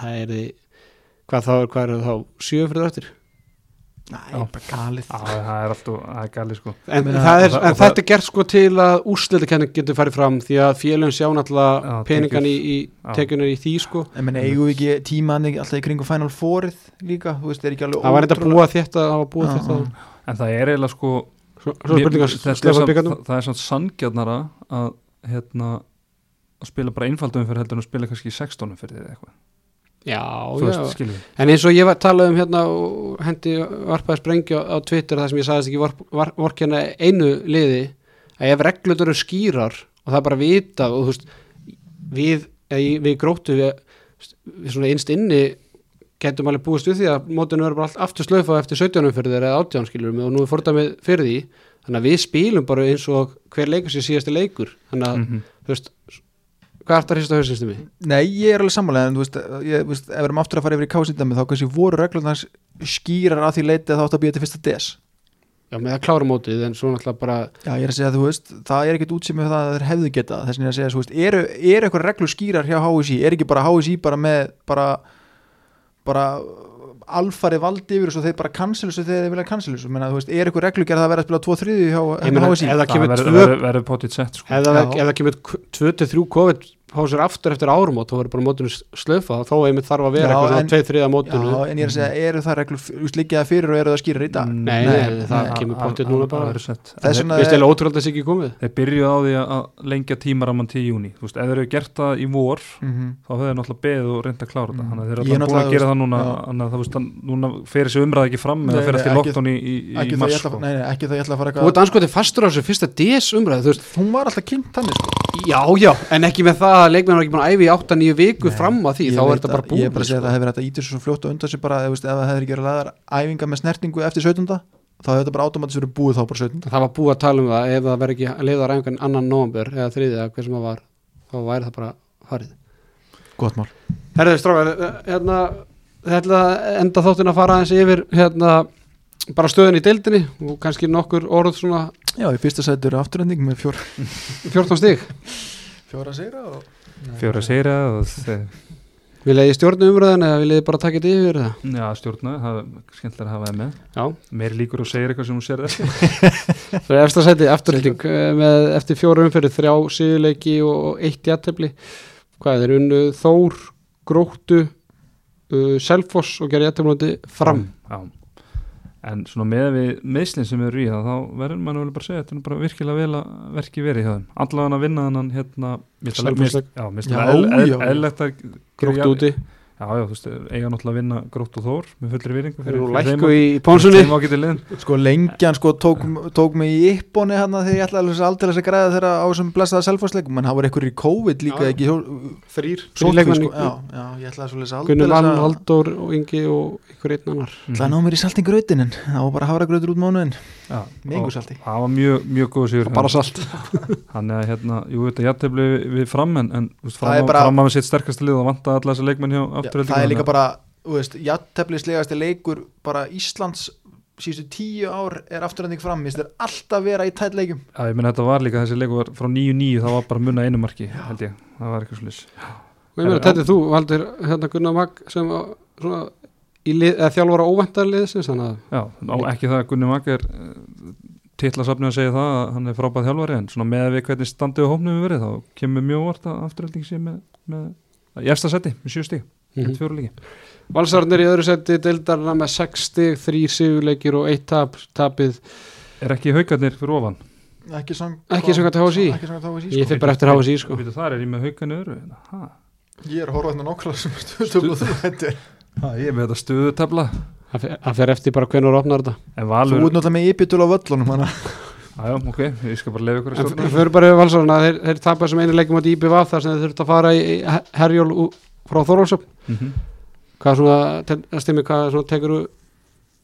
það er því hvað þá, hvað eru þá, sjö fyrir eftir næ, bara galið. Á, það er alltaf, það er gali sko. En, meina, það er, og það- en og þetta er gert sko til að úrslitakenning getur farið fram því að félögum sjá náttúrulega peningan í, í Já. tekjunar í því sko. En menn eigum við ekki tímaðan alltaf í kringum Final Fourið líka, þú veist, er ekki alveg það var þetta ótrúlega- búa þetta það var búa Já, þetta en það er eiginlega sko svo, svo Mér- er það, það er svona sangjarnara að hérna að spila bara einfaldum fyrir heldur en að spila kannski í 16 fyrir eða eitthvað já, já, veist, skiljum við. En eins og ég var talað um hérna og hendi varpaði sprengju á, Twitter þar sem ég sagðist ekki vor, vor, vorkjana einu liði að ef reglutur eru skýrar og það er bara vita og þú veist við, í- við gróttu við, við svona einst inni getum alveg búist við því að mótinu verður bara allt aftur slöfa eftir 17 fyrir þeir eða 18 skilur og nú er fordæmið fyrir því. Þannig að við spilum bara eins og hver leikur sér síðasti leikur. Þannig að Mhm. þú veist hvað er þetta að hrista hausins mig? Nei, ég er alveg sammálega en þú veist, ég, þú veist ef við erum aftur að fara yfir í kásindami þá kannski voru reglurnar skýrar að því leiti að þá átt að býja til fyrsta des. Já, með að klára mótið en svo náttúrulega bara Já, ég er að segja að þú veist, það er ekkert útsýmið það að þeir hefðu geta, þess vegna er að segja, þú veist eru, eru eitthvað reglur skýrar hjá HSI er ekki bara HSI bara með bara, bara alfarið valdi yfir þessu og þeir bara cancelu þessu þegar þeir vilja cancelu þessu, menna, þú veist, er eitthvað reglur gerð að vera að spila 2-3 hjá Ég HSI sko. ef það kemur 2-3 COVID fá sér aftur eftir árum og þá verður bara mótinu slöfa þó einmitt þarf að vera Já, eitthvað svona tveið þriða mótinu. Já, en ég er að segja, eru það reglur þú veist, liggja það fyrir og eru það skýrar í dag? Mm, Nei, nei, það kemur pottþétt núna bara. Þess vegna Við er- ótrúlega þessi ekki komið. Þeir byrjuðu á því að lengja tímaraman til júni þú veist, ef þeir eru gert það í vor Mhm. þá höfðu þeir náttúrulega beðið og reynda að klára þetta. Mm. þannig að þeir eru búin að gera það núna núna fer þessi umræð ekki fram Nei, eða fer nei, eftir lockdown í, í, í ekki það mars það að leikmenn var ekki búin að æfi í 8-9 viku Nei, fram að því, þá er þetta bara búið ég er bara að segja að sko. það hefur verið að íta svo fljótt og undan sig bara ef, það hefur ekki verið laðar æfinga með snertingu eftir 17. þá hefur þetta bara automatist verið búið þá bara 17. Það var búið að tala um það ef það verður ekki leiðar æfingan annan november eða þriðið hver sem það var, þá væri það bara farið gott mál Herðið strákar, hérna þetta enda þáttin að fara aðeins yfir hérna bara stöðun í deildinni og kannski nokkur orð svona já, í fyrsta sæti eru afturhending með fjór, 14 stig *laughs* fjóra sigra og fjóra segra og Vil ég stjórna umröðan eða vil ég bara taka þetta yfir það? já, stjórna, það er skemmtilega að hafa það með. Já, meir líkur og segir eitthvað sem hún sér eftir. *laughs* Það er eftir sæti afturhilding eh, með eftir fjóra umferði þrjá síðuleiki og eitt jættefli hvað er unnu? Þór, Gróttu uh, Selfoss og gera jætteflandi fram. Já. En svona með við meðslinn sem eru í það þá verður mann vel bara að segja þetta er bara virkilega vel að verki verið hjá þeim allavega að vinna þannig hérna já, Já, já, eðl- já. eðlilegt að Gróttu úti, já, já, þú veist, eiga náttúrulega að vinna Grótt og Þór með fullri nú fyrir þeim lækku í pónsunni sko lengjan sko tók, tók mig í yppóni hérna þegar ég ætlaði alveg aldrei að græða þeirra á þessum blessaða selfosleikum menn það voru einhverjir í COVID líka Já, ekki Þrýr, sóttkví, þrýr leikmenn sko, já, já, ég ætlaði svolítið aldrei Gunnar Valn, að Halldór og Ingi og ykkur einn annar. Ætlaði að ná mér í saltingrautin en það var bara hafragrautur út mánuðin yngur salti það var mjög, mjög góð sigur bara salt. *laughs* Hann er hérna, jú þetta jættefli við, við fram en, en Það fram, á- fram að við sitt sterkasta lið og vanta alla þessi leikmenn hjá það er líka bara, þú veist, jatteflislegasti leikur bara Íslands síðustu tíu ár er afturhending fram. Minnst þeir alltaf vera í tætt leikum Já, ég menn þetta var líka þessi leikur var frá 9-9 það var bara munna einu marki held ég, það var eitthvað slis og ég meina, þetta er þú, valdir hérna Gunnar Mag sem á, svona, í lið, eða þjálfara óvæntar liðsins þannig að Já, á, ekki það að Gunni Mag er titlasafni að segja það að hann er frábæð þjálfari en svona með við hvernig standið á hópnum við verið þá kemur mjög vart að afturölding sé með, með með mm mm. fjóru líki Valsarnir í öðru seti deildarna með 6 stig, 3 sigurleikir og 1 tap, tapið Er ekki haugarnir fyrir ofan? ekki sang Ekki samkvæmt HSÍ. ekki samkvæmt HSÍ ég sko. fyrir bara eftir HSI sko Býtu, þar er ég með haugarnir öðru ha. ég er að horfa hérna nokkla sem ha, Ég er með þetta stöðutabla það fer- það fer eftir bara hvernig þú opnar þetta En þú Valur, ert náttúrulega með ypitul á völlunum aðjá, ok, ég skal bara lefa ykkur að en stjórna við fyrir bara yfir Valsarna þeir, þeir tapar sem einu leikum átti IBV þar sem þeir þurft að fara í í herjól ú- frá Þorvaldsöp Mhm. hvað svona, te- að stimmi hvað svona tekur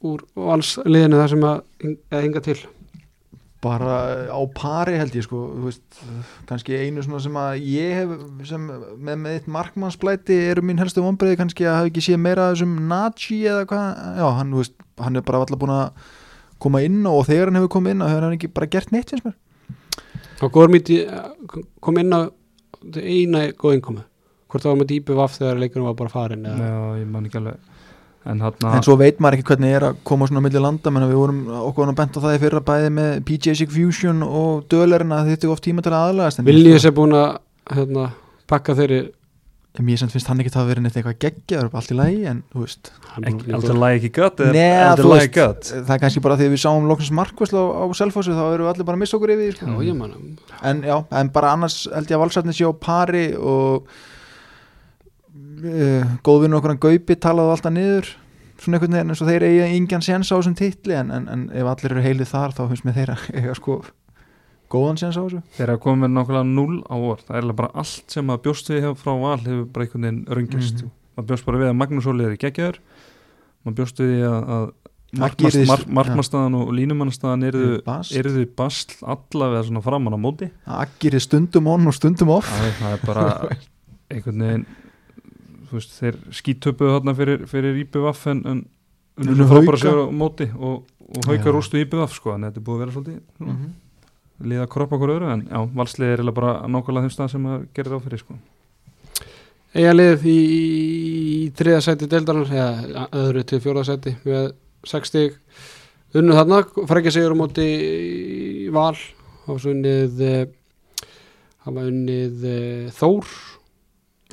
úr valsliðinu það sem að hing- að hinga til? Bara á pari held ég sko veist, kannski einu svona sem að ég hef sem með, með eitt markmannsblæti eru mín helstu vonbreiði kannski að hafa ekki séð meira þessum Nachi eða hvað já, hann, veist, hann er bara alltaf búin að koma inn og þegar hann hefur komið inn hefur hann ekki bara gert neitt finnst mér. Og Gormíti kom inn á eina góð innkomu hvort það var með IBV þegar leikunum var bara farin eða? Já, ég man ekki alveg. En hann en svo veit maður ekki hvernig er að koma svona á milli landa menn við vorum okkur nú bent á það í fyrra bæði með PJ Sig Fusion og Dölerinn að þetta er oft tíma til að aðlagast en Vilnius er búin að hérna, pakka þeirri En sem finnst hann ekki það að vera neitt eitthvað geggja allt í lagi en þú veist. Aldrei lagi ekki gött eða Nei, þú veist, gött? það er kannski bara því að við sáum loksins markvæslu á, á Selfossu þá erum við allir bara að missa okkur yfir því, Já, sko. ég manna en já, en bara annars held ég að valsarnir sé á pari og uh, góðvinu okkur hann Gaupi talaði alltaf niður svona einhvern veginn eins og þeir eiga ingen séns á þessum titli en, en, en ef allir eru heilið þar þá finnst mér þeirra eiga sko góðan séns á þessu. Þeir eru komið með nákvæmlega 0 á orð Það er bara allt sem að bjóst við hjá frá val hefur bara einhvern veginn röngist Mhm. maður bjóst bara við að Magnús Óli er í geggjaður. Maður bjóst við því að, að Maggi yrði- markmannstaðan mar, markmannstaðan og línumannstaðan yrðu, Bast. yrðu basl allavega svona framan á móti. Er stundum on og stundum off. Það er, það er bara *laughs* einhvern veginn veist, þeir skítöpuðu þarna fyrir, fyrir IBVF en, en Unnu unnu frábæra sigur á móti og, og hauka rústu IBVF sko, en þetta er búið að vera svolítið mm. Mhm. liða kroppa okkur öðru en já, valslið er bara nákvæmlega þeim stað sem að gerir á fyrir sko. Eiga lið í, í þriða sæti deildarnar eða öðru til fjóða sæti með 6 stig. Unnu þarna, frækja sigur á móti í val hafa svo unnið eh, hafa unnið eh, Þór.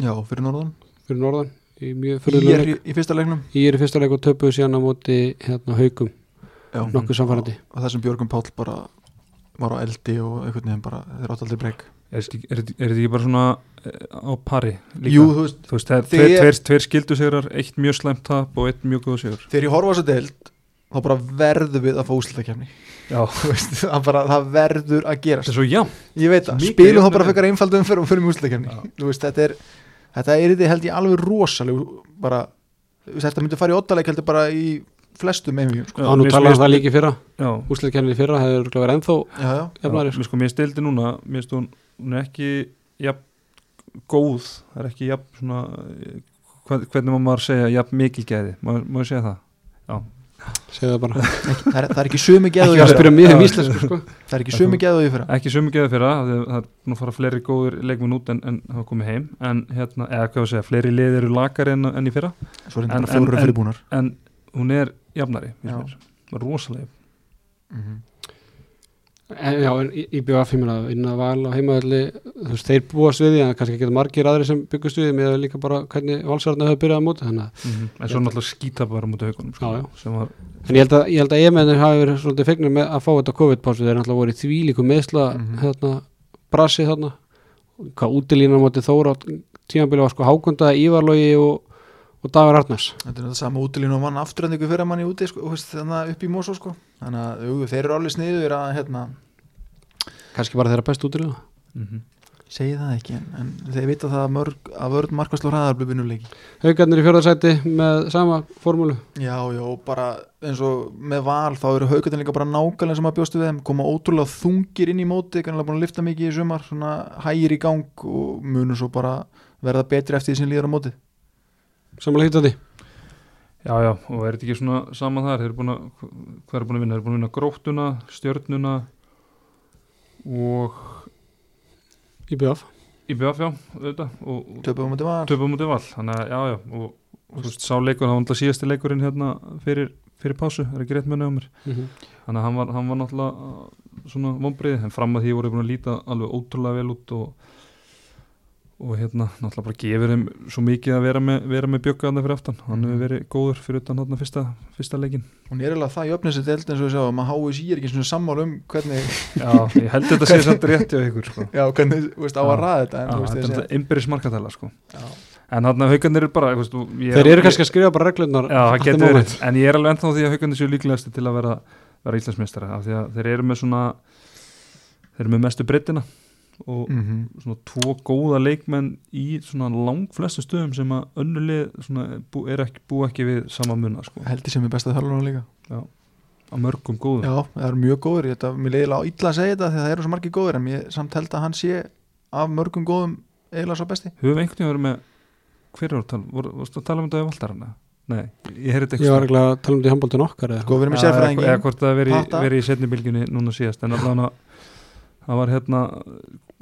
Já, fyrir norðan fyrir norðan í mjög Í fyrirlega er leik. í, í fyrsta leiknum? Í er í fyrsta leik og töpuðu síðan á móti hérna haugum, Já, nokkuð samfærandi og það sem Björgum Páll bara var á eldi og einhvern veginn bara þeir átt aldrei breyk. Er þetta ekki- er þetta er þetta ekki bara svona eh, á pari líka? Jú, þú veist, Þú veist, það er ég- tveir, tveir skildu sigrar, eitt mjög slæmt tap og eitt mjög góð sigur. Þegar ég horfa þessu deild þá bara verður við að fá úslutakefni Já, *laughs* það, bara, það verður að þetta gerast er svo Mikið spilum þá bara fyrir einfaldum fyrir, fyrir úslutakefni Já. þetta er þetta er þetta held ég alveg rosaleg bara, þetta myndi fara í ottaleg heldur bara í flestum einvíum sko. Já, nú talaðum það líka í fyrra. Já, úsleikernir í fyrra hefur verið ennþá já, já, jafnari Já, mér sko, mér stildi núna mér finnst hún, er ekki jafn góð, það er ekki jafn svona eh, hvernig má maður segja jafn mikil gæði, má, má ég segja það segðu það bara, það er, það er ekki sömu geðu ekki að spyrja mig um íslensku sko. það er ekki sömu geðu í fyrra. ekki sömu gæði fyrir það, það er nú fara fleiri góður leikmenn út en, en hafa komið heim. En hérna, eða hvað ég að segja, fleiri lið eru lakari en, en í fyrra, svo er En- þetta fjóru en- fyrirbúnar en hún er jafnari, mér rosalega Mhm. en, já, en í- í BVF ég meina, inn að val á heimaðalli þú veist, þeir búast við því en kannski ekki margir aðri sem byggust við því með líka bara hvernig valsarðinu hefur byrjað á móti þannig að mm en svo náttúrulega skýta bara mútið haugunum sko, Já, já. sem var En ég held að, ég held að EMN hafi verið svolítið fegnir með að fá þetta COVID-pásu þeir náttúrulega voru í þvílíku meðsla Mhm. hérna, brasi þarna hvað útilína móti þóra tímabili var sko Hákunda, Ívarlogi og, og Dagur Arnars Þetta er þetta sama útilínu og vann afturhendingu fyrir manni úti sko, þú veist, þannig að upp í Mosó sko. þannig að þeir eru alveg sniður að hérna, kannski bara þeirra best útilína mm segi það ekki en, en þeir vita það að, mörg, að vörð markvæslu hraðar blið vinnuleiki. Haukarnir í fjörðarsæti með sama formúlu. Já, já, bara eins og með val þá eru haugarnir líka bara nákvæmlega sem að bjóstu við þeim. Koma ótrúlega þungir inn í móti kannilega búin að lifta mikið í sumar svona hægir í gang og munur svo bara verða betri eftir því sem líður á móti samanlega hitt að því. Já, já, og er þetta ekki svona saman þar, þeir eru búin að, vinna? Þeir eru búin að vinna gróttuna, stjörnuna og í BVF IBF, já, auðvitað, töpum á móti val. töpum mútið val, þannig að, já, já, og, þú veist, sá leikur, það var náttúrulega síðasti leikurinn hérna fyrir, fyrir pásu, er ekki rétt munið á mér, mm -hmm. þannig að hann var, hann var náttúrulega svona vonbreið, en fram að því voru búin að líta alveg ótrúlega vel út og og hérna, náttúrulega bara gefur þeim svo mikið að vera með, vera með bjögga þarna fyrir aftan, hann hefur verið góður fyrir utan hérna fyrsta, fyrsta leikin er alveg það í öfnins þetta eins og við sjáum að HSI er ekki svona sammála um hvernig, Já, ég held þetta sé samt rétt hjá ykkur sko. já, hvernig þú veist, á að ræða þetta en, Já, þú veist, þetta er ég innbyrðis markatæla sko. En þarna haugarnir eru bara þú veist, ég, þeir eru ég- kannski að skrifa bara reglunar Já, það at the getur moment. verið. En ég er alveg ennþá á því að haugarnir séu líklegasti til að vera, vera Íslandsmeistara af því að þeir eru með svona þeir eru með mestu breytina og Mhm. svona tvo góða leikmenn í svona lang flestu stöðum sem að önnulið svona bú, er ekki, bú ekki við sama munna sko, held ég sem er besta þjálfur líka. Á mörgum góðum. Já, það er mjög góður, ég, þetta, leiðilega á illa að segja þetta því að það eru svo margir góður en ég samt held að hann sé af mörgum góðum eiginlega svo besti. Höfum einhvern veginn verið með hver er að tala, voru, varstu að tala um þetta í Valdarana? Nei, ég heyrði ég var ekki að tala um þetta í handbóltin okkar eða? Sko, við erum í eða, sérfræðingi. eða hvort það veri, veri í setni bylgjunni núna síðast en allavega það var hérna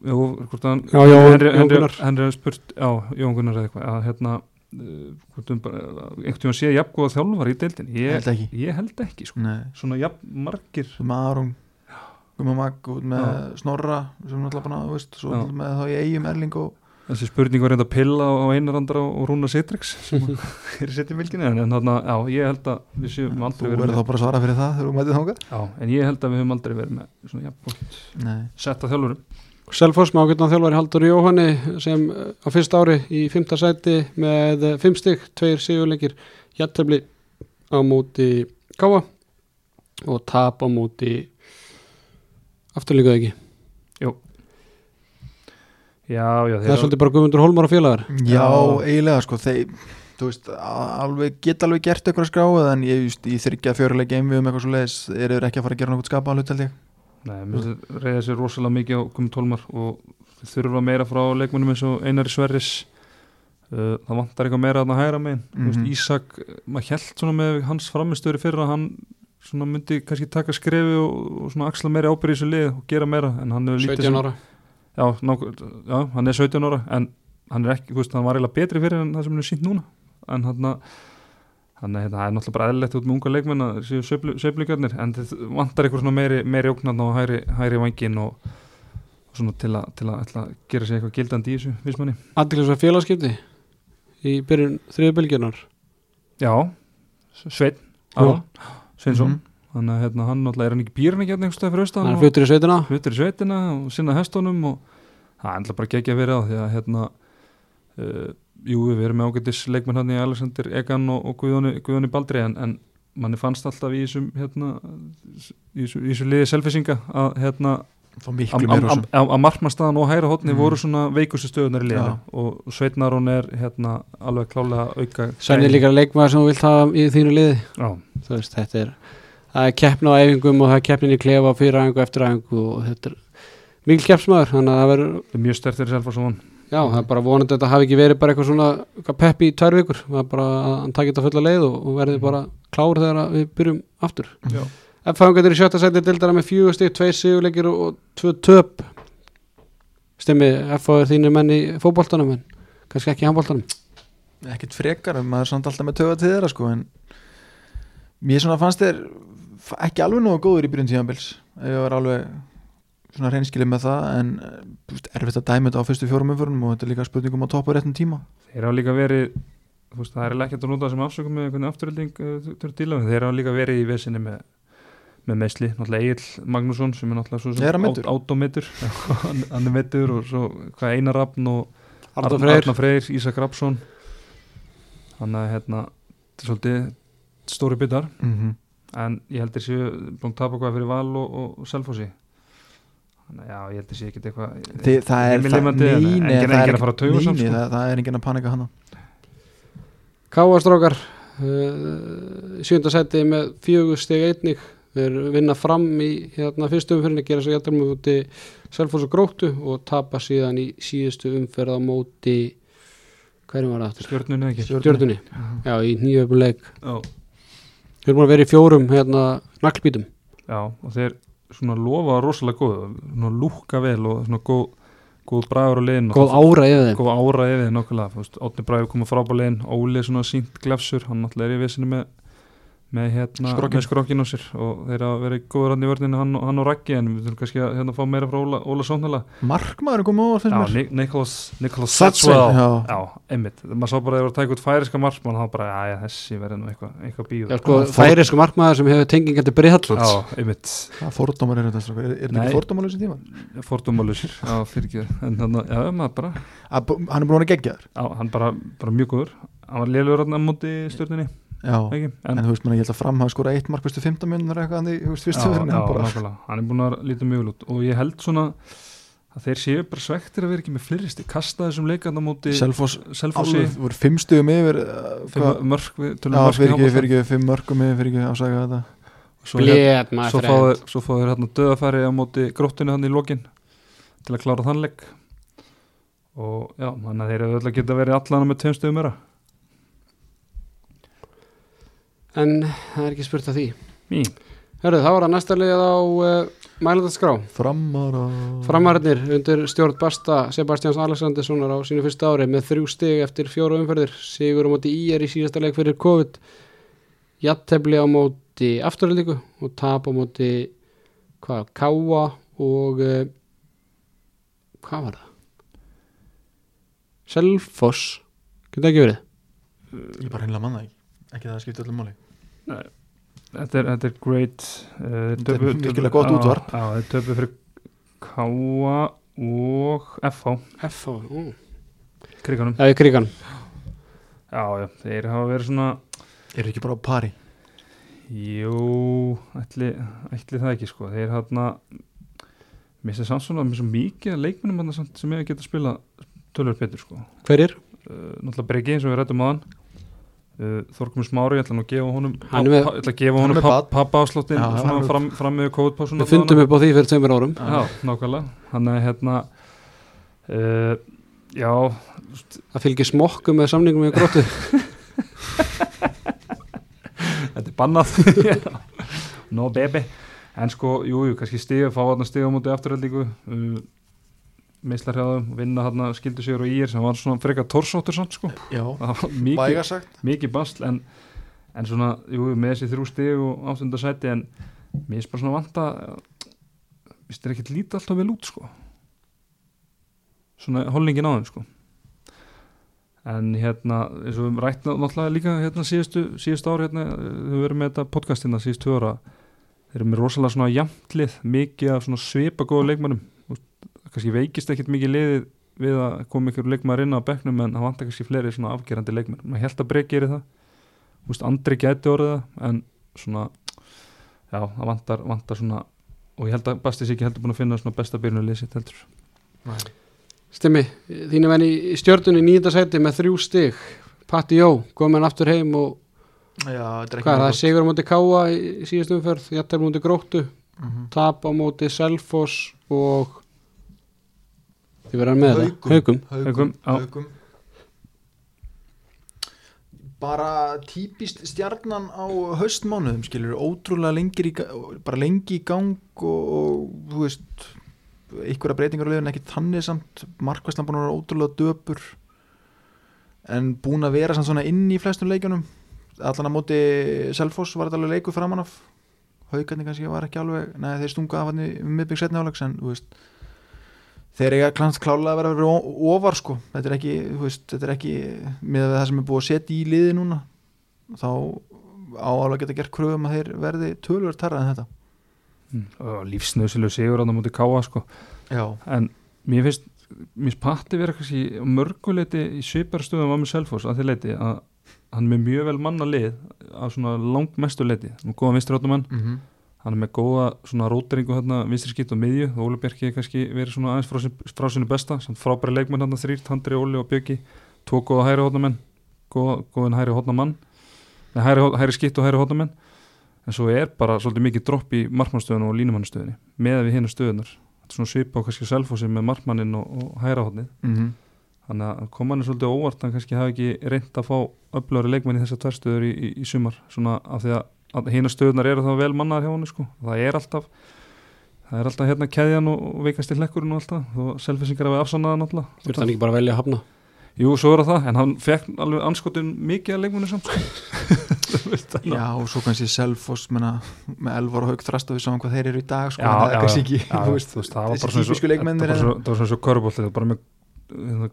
hvort hann Já. Henry hefði spurt, já, Jón Gunnar eða eitthvað að hérna hvort um bara, einhvern tíma sé jafngóða þjálfar í deildin Ég ég, held ekki. ég held ekki sko. Svona jafn margir. Svo með Aron Guma Magg út með Snorra sem að, þú veist, svo Já. með þá í eigum Erling og þessi spurning var reynda *laughs* að pilla á einarandra og Rúna Sitrix sem er í setni bylgjunni en, en þarna, já, ég held að við séum þú aldrei verið verður með þá bara að svara fyrir það þegar þú mætið þangað. Já, en ég held að við höfum aldrei verið með svona jafn Nei, setta þjálfurum Selfoss með ágætna þjálfari Haldur Jóhanni sem eh, á fyrsta ári í fymta sæti með eh, fimm stygg, tveir sigurleikir jættefli á móti Káa og tap á móti afturlíkuð ekki? Já, já, það er svolítið bara Guðmundur Hólmar og félagar. Já, eiginlega sko þeir, þú veist, alveg geta alveg gert eitthvað skráð en ég, just, ég þryggja fjöruleik einvið um eitthvað svo leiðis eru þeir ekki að fara að gera náttúrulega skapa hlut held ég Nei, mér reyða sér rosalega mikið á komið tólmar og þurfa meira frá leikmennum eins og Einari Sverris. Uh, það vantar eitthvað meira að það hægra megin. Mm Mhm. Ísak, maður held svona með hans framistöri fyrir að hann svona myndi kannski taka skrefi og, og svona axla meira ábyrði í þessu lið og gera meira en hann hefur lítið 17 sem- ára. Já, ná, já, hann er 17 ára en hann er ekki, þú veist, hann var eiginlega betri fyrir en það sem hann er sínt núna. En hann Þannig að hérna, það er náttúrulega bara eðlilegt út með unga leikmenn að séu sveiflingarnir en þið vantar eitthvað svona meiri, meiri óknarn á hæri, hæri vangin og, svona til að, til að, ætla að gera sér eitthvað gildandi í þessu vissmanni Aðeinslega félagskipti í byrjun þriðu bylgjunar Já, Sveinn Aron, Sveinsson. Þannig að hérna, hann náttúrulega er hann ekki býrinn ekki hérna einhvers staðar fyrir austan hann og fluttur í sveitina. hlutur í sveitina og sinna hestunum og það er enda bara geggja verið á því að hérna uh, jú, við erum með ágættis leikmenn hann í Alexander Egan og, og Guðjóni, Guðjóni Baldri en, en manni fannst alltaf í þessum hérna, í þessu, í þessu liði selfisinga að hérna þá að- markmannstaðan og hæra hotni Mhm. voru svona veikustu stöðunar í liðinu. Já. og Sveitnarón er hérna alveg klálega auka Svenni er líka leikmaður sem þú vilt hafa í þínu liði. Já, þú veist, þetta er það er keppn á æfingum og það er keppnin í klefa fyrir æfingu eftir æfingu og þetta er mikil keppsmaður, þannig að það verður er mjög stertir selfa svo hann já, það er bara vonandi að þetta hafi ekki verið bara eitthvað svona eitthvað peppi í tvær vikur, það er bara að hann takir þetta fulla leið og, og verði bara klár þegar við byrjum aftur. Já. F-fangatir í sjötta sæti dildara með fjögur stík, tvei sigurleikir og, tvö töp. Stemmi F-fá er þínir menn í fótboltanum en kannski ekki í handboltanum? Ekkert frekar, maður er samt alltaf með töga til þeirra sko, en mér svona fannst þér ekki alveg nógu góður í byrjun tíðanbils ég var alveg svona reynskilið með það en eh, þú veist, erfitt að dæma þetta á fyrstu fjórum umförunum og þetta er líka spurningum að toppa réttum tíma. Þeir hafa líka verið þú veist, það er ekki að nota sem afsökum með einhvern afturölding uh, við. þeir hafa líka verið í vesinni með, með meðsli, náttúrulega Egil Magnússon sem er náttúrulega hann átómetur *laughs* hann, hann er meittur og svo hvað Einar Rafn og Arnar Freyr, Ísak Rapsson þannig að hérna þetta er svolítið stóri byttar mm -hmm. en ég held þeir séu búin að tapa hvað fyrir val og, og, selfósi já, ég held þeir séu ekkert eitthvað Þi, það er það, en- nei, enginn- nei, það enginn að fara að tauga samt, nei, sko. það, það er enginn að panika hana Káastrákar uh, sjönda sæti með fjögur steg einnig. Þeir vinna fram í hérna, fyrstu umferðinni gera svo jættum múti Selfoss og Gróttu og tapa síðan í síðustu umferð á móti hverjum var það aftur? stjórnunni ekki? Stjörnunni, já í nýjöfum leik já. þeir búin að vera í fjórum hérna naglbítum já, og þeir svona lofa rosalega góð svona lúka vel og svona góð góð bragur á liðin góð ára yfir þeim. Góð ára yfir þeim veist, Átni Bræður komið frábá liðin Óli svona sínt glefsur hann náttúrulega er í vissinni með með hérna með skrokkin á sér og þeir hafa verið góður hann í vörninu hann, og- hann og Raggi en við þurfum kannski að hérna, fá meira frá Óla, Óla Sónala markmaður er komið over Já, fyrir mér Ni- Nicholas, Nicholas Satswell, já. Já, einmitt, maður sá bara að þeir voru að taka út færiska markmann þá bara, já, þessi verður nú eitthvað bíu já, sko, Já, færisku markmaður sem hefur tengingar til Breiðallands Já, einmitt, hvað fordómar er þetta er, er þetta ekki fordómar þessi tíma? Fordómalusir Já, fyrir ekki, en þannig, að- já, maður bara að, hann er búin að gegja þér. Já, hann bara, bara mjög góður. Hann var hann á móti stjórninni, já, ekki? en, þú veist, menn, ég held að fram hafa skora eitt mark bestu 15 minnur eitthvað hann í þú veist, fyrstu já, fyrir nákvæmlega, hann er búin að líta mjög vel út. Og ég held svona að þeir séu bara svektir að vera ekki með fleiri stig. Kasta þessum leikand á móti Selfoss Selfossi. voru fimm stugum yfir uh, fimm hvað- mörk, við tölum í fyrir ekki, fyrir ekki, fimm mörgum yfir, fyrir ekki ásaka þetta. Svo, hérna, Blét svo maður fá þeir, svo fá þeir hérna döðafæri á móti gróttinu hann í lokin til að klára þann leik. Og já, þannig að þeir eru öll að geta verið allan með tveim stöðum meira en það er ekki spurt að því. Í. Hörru, þá var það næsta lið á uh, mælandaskrá framara. Framarnir undir stjórn Basta Sebastians Alexanderssonar á sínu fyrsta ári með þrjú stig eftir fjóra umferðir. Sigur á móti IR í síðasta leik fyrir COVID. Jattefli á móti afturöldingu og tap á móti hvað, Káa og uh, hvað var það? Selfoss. Getur það ekki verið? ég bara hreinlega manna ekki. Ekki það að skipta öllum máli þetta er, þetta er great uh, Þetta er virkilega gott útvarp. Já, þeir töpu fyrir Káa og FH F.A. Ó. kriganum Já, í krigan Já, já, þeir hafa verið svona er ekki bara á pari Jú, ætli, ætli það ekki sko Þeir hérna Mér sé samt svona, mér er svo mikið leikmennum þarna samt sem ég geta að spila tölur betur sko Hverjir? uh, Náttúrulega Breki eins og við rættum á hann uh, Þorkumur Smári, ég ætla nú að gefa honum Hann er ætla að gefa honum með pa, barn. pappa fram, fram með kóðpásuna Við fundum upp á því fyrir tveimur árum. Já, nákvæmlega. Hann er hérna uh, Já, Það fylgir smokku með samningum í gróttu. *laughs* Þetta er bannað. *laughs* No baby. En sko, jú, jú, kannski stiga fá hann stiga á móti afturhaldingu. Uh, meislarhjáðum, vinna hann skildu sigur og ír sem var svona frekar torsóttur samt sko, já, *laughs* væga sagt. mikið basl en, en svona, jú, með þessi þrjú stig og áttunda sæti en mér er bara svona vanta víst er ekkert lítið alltaf vel út sko. Svona holdingin á þeim sko. En hérna eins og við höfum rætt ná- náttúrulega líka hérna síðustu, síðustu ár hérna við höfum verið með þetta podcast hérna síðustu tvö ára þeir eru með rosalega svona jamtlið mikið af svona svipa góða leikmannum kannski veikist ekkit mikið liðið við að koma ykkur leikmaður inn á bekknum en það vantar kannski fleiri svona afgerandi leikmenn. Maður held að breyk gerir það. Þú veist, Andri gæti orðið það en svona já, það vantar, vantar svona og ég held að Basti sé ekki heldur búin að finna svona besta byrjunarlið sitt heldur Stimmi, þínu venni í stjörnunni nýjönda sæti með þrjú stig. Patti Jó, komin aftur heim og Já, þetta er ekki hvað er það, mjög sigur á móti Káa í í síðustu umferð, jættar móti Gróttu gott. Mhm. tap á móti Selfoss og þið verðan með Haukum. það, Haukum Haukum, Haukum, já. haukum. bara típist stjarnan á haustmánuðum skilur, ótrúlega lengir í, bara lengi í gang og, og þú veist einhverja breytingar á liðin ekki þannig samt markvæslan búin að vera ótrúlega döpur en búin að vera samt svona inn í flestum leikjunum allan að móti Selfoss var þetta alveg leikur framan af haugarnir kannski var ekki alveg neða þeir stunga af hann í miðbygg setni álegs en þú veist þeir eiga klálega að vera ofar sko. Þetta er ekki, veist, þetta er ekki með það sem er búið að setja í liði núna. Þá áalega geta gert kröfum að þeir verði tölver tarra en þetta. Mm. lífsnöðsilegu sigur á það mútið káa sko. Já, en mér finnst mér finnst Patti vera kannski mörguleiti í sviparstöðum á með Selfoss að því leiti að hann er mjög vel manna lið á svona langmestu leiti hann er góða vinstri mm -hmm. Hann er með góða svona róteringu hérna vinstri skipt og miðju. Óli Bjarki er kannski verið svona aðeins frá, sin- frá sinu besta. Samt frábæri leikmenn hann þrýrt, Handri, Óli og Bjarki tvo góða hæri hótnamenn góða, góðin hæri hótnamann hæri, hæri skipt og hæri hótnamenn en svo er bara svolítið mikið dropp í markmannstöðun og línumannsstöðunni með við hinna stöðunar þetta er svona svipa á kannski selfósi með markmannin og, og hæra hótnið Mm þannig að koma hann er svolítið óvart hann kannski hafi ekki reynd að fá öflöri leikmenn í þessar tverstöður í, í, í sumar svona af því að, að hina stöðunar eru þá vel mannaðar hjá hann sko. það er alltaf það er alltaf hérna keðjan og, og veikast í hlekkurinn og alltaf og selfisingar hafi afsannaða náttúrulega þurft hann ekki bara að velja að hafna? Jú, svo er það, en hann fekk alveg anskotin mikið að leikmennu samt sko. *laughs* Þú þannig já, og svo kannski Selfoss menna, með Elvar og Haug þrasta við saman hvað þeir eru í dag sko, Já, en það er kannski ekki *laughs* þú þú þessi típisku svo- leikmennir það var svona svo körbóltið bara með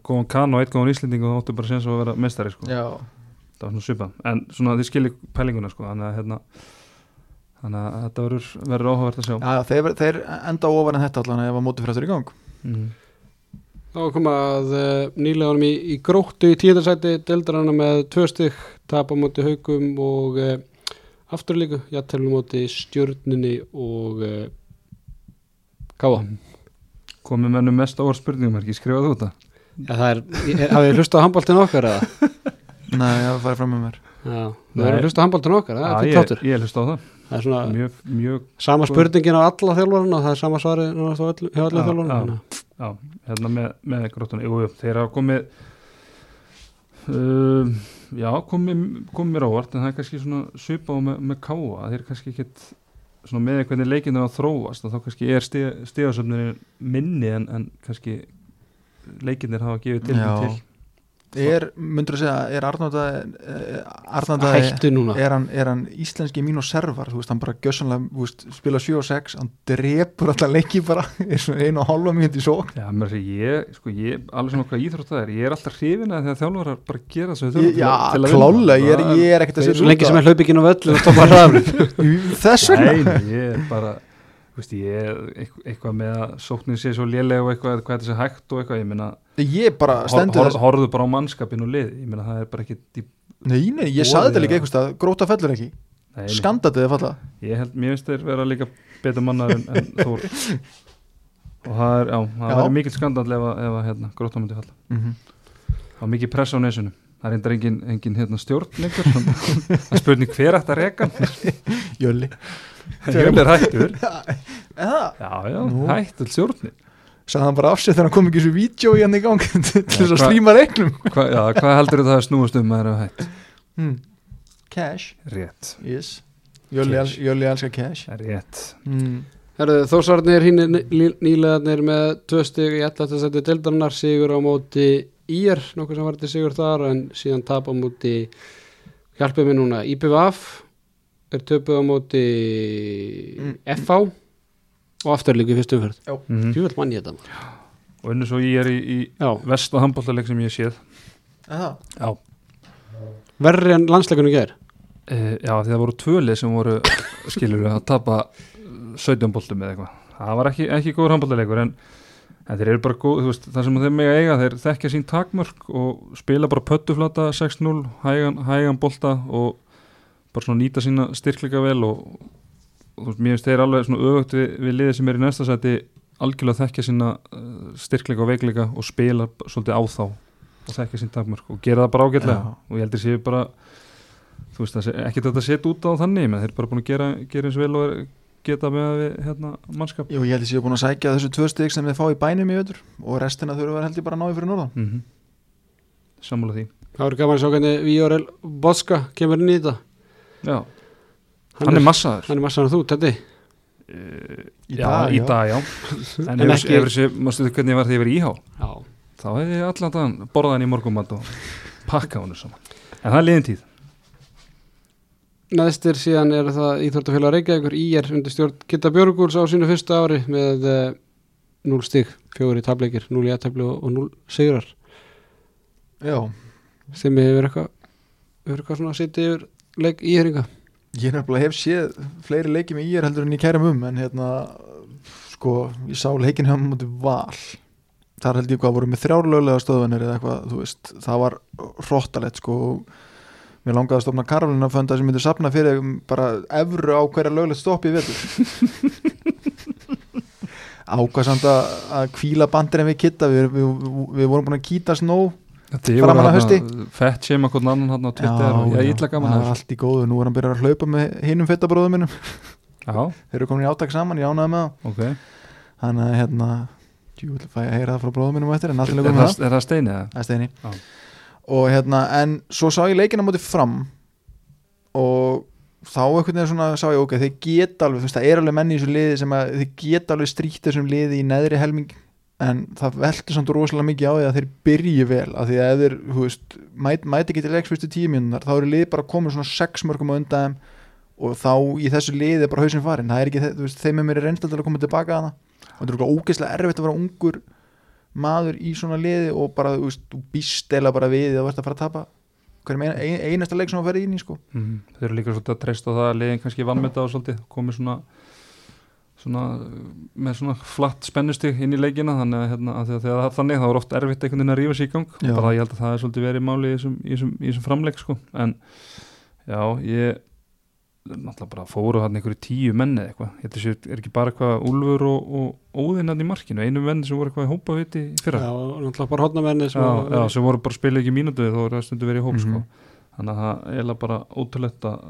góðan kann og eitt góðan íslending og það óttu bara séns að vera mestari sko. já, það var svona svipað, en svona þið skilir pælinguna sko, þannig að hérna þannig að þetta verður, verður áhugavert að sjá. Já, þeir, þeir enda ofar en þetta allan ef að móti frættur í gang. Mm. þá koma að uh, nýleganum í, í Gróttu í tíðarsæti deldarana með tvö stygg tap á móti Haukum og uh, afturlíku, jættarlu móti Stjörnunni og uh, Káa komið mennum mest ávart spurningum er ekki skrifað út það. Já, það er, er- hafið þið hlustað á handbóltinu okkar eða? *laughs* nei, það farið fram með mér Já, Nei. það er hlustað á handbóltinu okkar, það er Já, fyrir ég, þáttur ég hlust á það, Það er svona mjög, mjög sama spurningin á alla þjálfarana það er sama svari hjá alla Já, þjálfarana já. já, hérna með, með gróttunni, jú, þeir hafa komið um, já, komið, komið mér ávart en það er kannski svona svipað með, með káa þeir kannski ekkit svona með hvernig leikinu að þróast og þá kannski er stíðasöfnir minni en, en kannski leikinnir hafa gefið til Já. til er, myndur að segja, er Arnótaði Arnótaði Hættu núna. er hann, er hann íslenski mín og servar? Þú veist, hann bara gjössanlega, þú veist, spila 7 og 6 hann drepur alltaf leiki bara *laughs* er svona einu og hálfa mínúti í sók Já, mér sé ég, sko, ég, alveg svona hvað íþrótt það er, ég er alltaf hrifin að þegar þjálfarar bara gera þessu þjálfar já, til að klálega, ég er, vinna. ég er ekkert að Svo setja lengi sem er hlaup ekki inn á völl *laughs* þess vegna. Nei, ég er bara þú veist, ég er eitthvað, eitthvað með að sóknin sé svo lélega og eitthvað, hvað þetta sé hægt og eitthvað, ég meina, ég bara hor, stendur hor, þess horfðu bara á mannskapin og lið, ég meina, það er bara ekki dýp, nei, nei, ég saði þetta líka einhvers stað, gróta fellur ekki. Skandatið er falla ég held, mér finnst þeir vera líka betur mannar en, en *laughs* Þór. Og það er, já, það er mikill skandall ef að, ef að hérna, gróta myndi falla. Mm -hmm. það var mikið press á nesunum það er reyndar engin, engin hérna, stjórn það er spurning hver ætti að reka? *laughs* Jölli *laughs* Jörn er hættur. Já, já, hættur stjórnin. Sagði hann bara af sér þegar hann kom ekki þessu vídeo í hann í gang *laughs* til þess að slíma reiknum *laughs* Hva, já, hvað heldur það að snúast um að það er hætt hmm. cash, rétt, yes. Jölli elskar cash. Rétt. Mm. Herðu, Þósarnir hinn nýlegaðnir með tvö stig í 11. seti deildarinnar sigur á móti IR, nokkuð sem var til sigur þar en síðan tap á móti hjálpið mér núna IPVF er töpuð á móti Mm. FH og afturlíku í fyrstu umferð. Mm Júvel mann ég þetta. Og unnu svo ég er í, í vest og handbóltaleik sem ég séð. Verri en landsleikunum ger e, já því það voru tvölið sem voru skilur að tapa eh, 17 boltum eða eitthvað. Það var ekki, ekki góður handbóltaleikur en, en þeir eru bara góð, þú veist, það sem þeir mega eiga þeir þekkja sín takmörk og spila bara pöttuflata 6-0 hægan, hægan bolta og bara svona nýta sína styrkleika vel og, og þú veist, mér finnst þeir alveg svona öfugt við, við liðið sem er í næsta sæti algjörlega þekkja sína uh, styrkleika og veikleika og spila svolítið á þá og þekkja sín takmörk og gera það bara ágætlega. Já. og ég heldur séu bara þú veist, það ekki þetta setja út á þannig menn þeir eru bara búin að gera, gera eins vel og er, geta með við hérna mannskap. Jú, ég held að ég hef búin að sækja þessu tvö stygg sem þið fá í bænum í öður og restina þurfa að vera held ég bara að ná í fyrir norðan. Mm -hmm. sammála því. Það voru gaman að sjá hvernig Víorel Boska kemur inn í þetta já, hann, er massaður. Hann er massaður en þú, Teddy Í já, dag, í já. dag, já. En, *laughs* En ef þessi, mástu þau hvernig ég var þegar ég í íhá? Já. Þá hefði ég allan þann borðað hann í morgumat og pakka hann saman. En það er liðin tíð. Neðstir síðan er það Íþórtafélag Reykjavíkur Ír undir stjórn Kitta Björgúls á sínu fyrsta ári með uh, 0 stig, fjóri tableikir 0 í aðtabli og, og 0 sigrar. Já, sem hefur eitthvað eitthvað svona að sitja yfir leik íheringa ég nefnilega hef séð fleiri leiki með ír heldur en ég kærum um en hérna, sko, ég sá leikin hjá múti val. Þar held ég hvað voru með þrjárlöglega stöðunir eða eitthvað, þú veist, það var hróttalegt sko mér langaði að stofna Karolina fönda sem myndi sapna fyrir bara evru á hverja löglegt stopp í vetur. *laughs* Ákvað samt að, að kvíla bandir en við kitta við, við, við, við vorum búin að kýta snó Framan að hausti. fett sem hvernig annan hann á Twitter. Og ég er illa gaman það að var allt í góðu, nú er hann byrjað að hlaupa með hinum fettabróðum minnum, já, þeir eru komin í átak saman, ég ánaði með það ok, þannig að hérna jú, fæ ég að heyra það frá bróðum minnum eftir er með það, er það steinið það? er steini. Já. og hérna, en svo sá ég leikina móti fram og þá einhvern veginn svona sá ég ok, þeir geta alveg, það er alveg menni í þessu liði sem að þeir geta alveg strýtt þessum liði í neðri helming en það veldur samt rosalega mikið á því að þeir byrji vel af því að ef þeir, þú veist, mæt, mæti ekki til leiks fyrstu tíu mínúnar, þá eru lið bara komin svona sex mörgum á undan og þá í þessu liði er bara hausinn farin það er ekki, þú veist, þeim er mér reynsla til að koma tilbaka að það og þetta er ógeðslega erfitt að vera ungur maður í svona liði og bara, þú veist, þú býst eða bara við að verða að fara að tapa. Hverjum ein, ein, einasta leik sem að inn í sko. Mm Þeir eru líka svolítið að treysta það að liðin kannski vannmeta og svolítið komið svona, svona með svona flatt spennustig inn í leikina þannig að, hérna, að þegar það er þannig þá er oft erfitt einhvern veginn að rífa sig í gang Já. bara ég held að það er svolítið verið máli í þessum, í þessum, í þessum framleik sko. en já, ég náttúrulega bara fóru hann einhverju tíu menni eitthvað, þetta sé, er ekki bara eitthvað Úlfur og, og Óðinn hann í markinu einu menni sem voru eitthvað í hópa viti fyrra Já, og náttúrulega bara hotnamenni sem já, já, sem voru bara að spila ekki mínútu þó er það stundu verið í hóp Mhm. sko. þannig að það er bara ótrúlegt að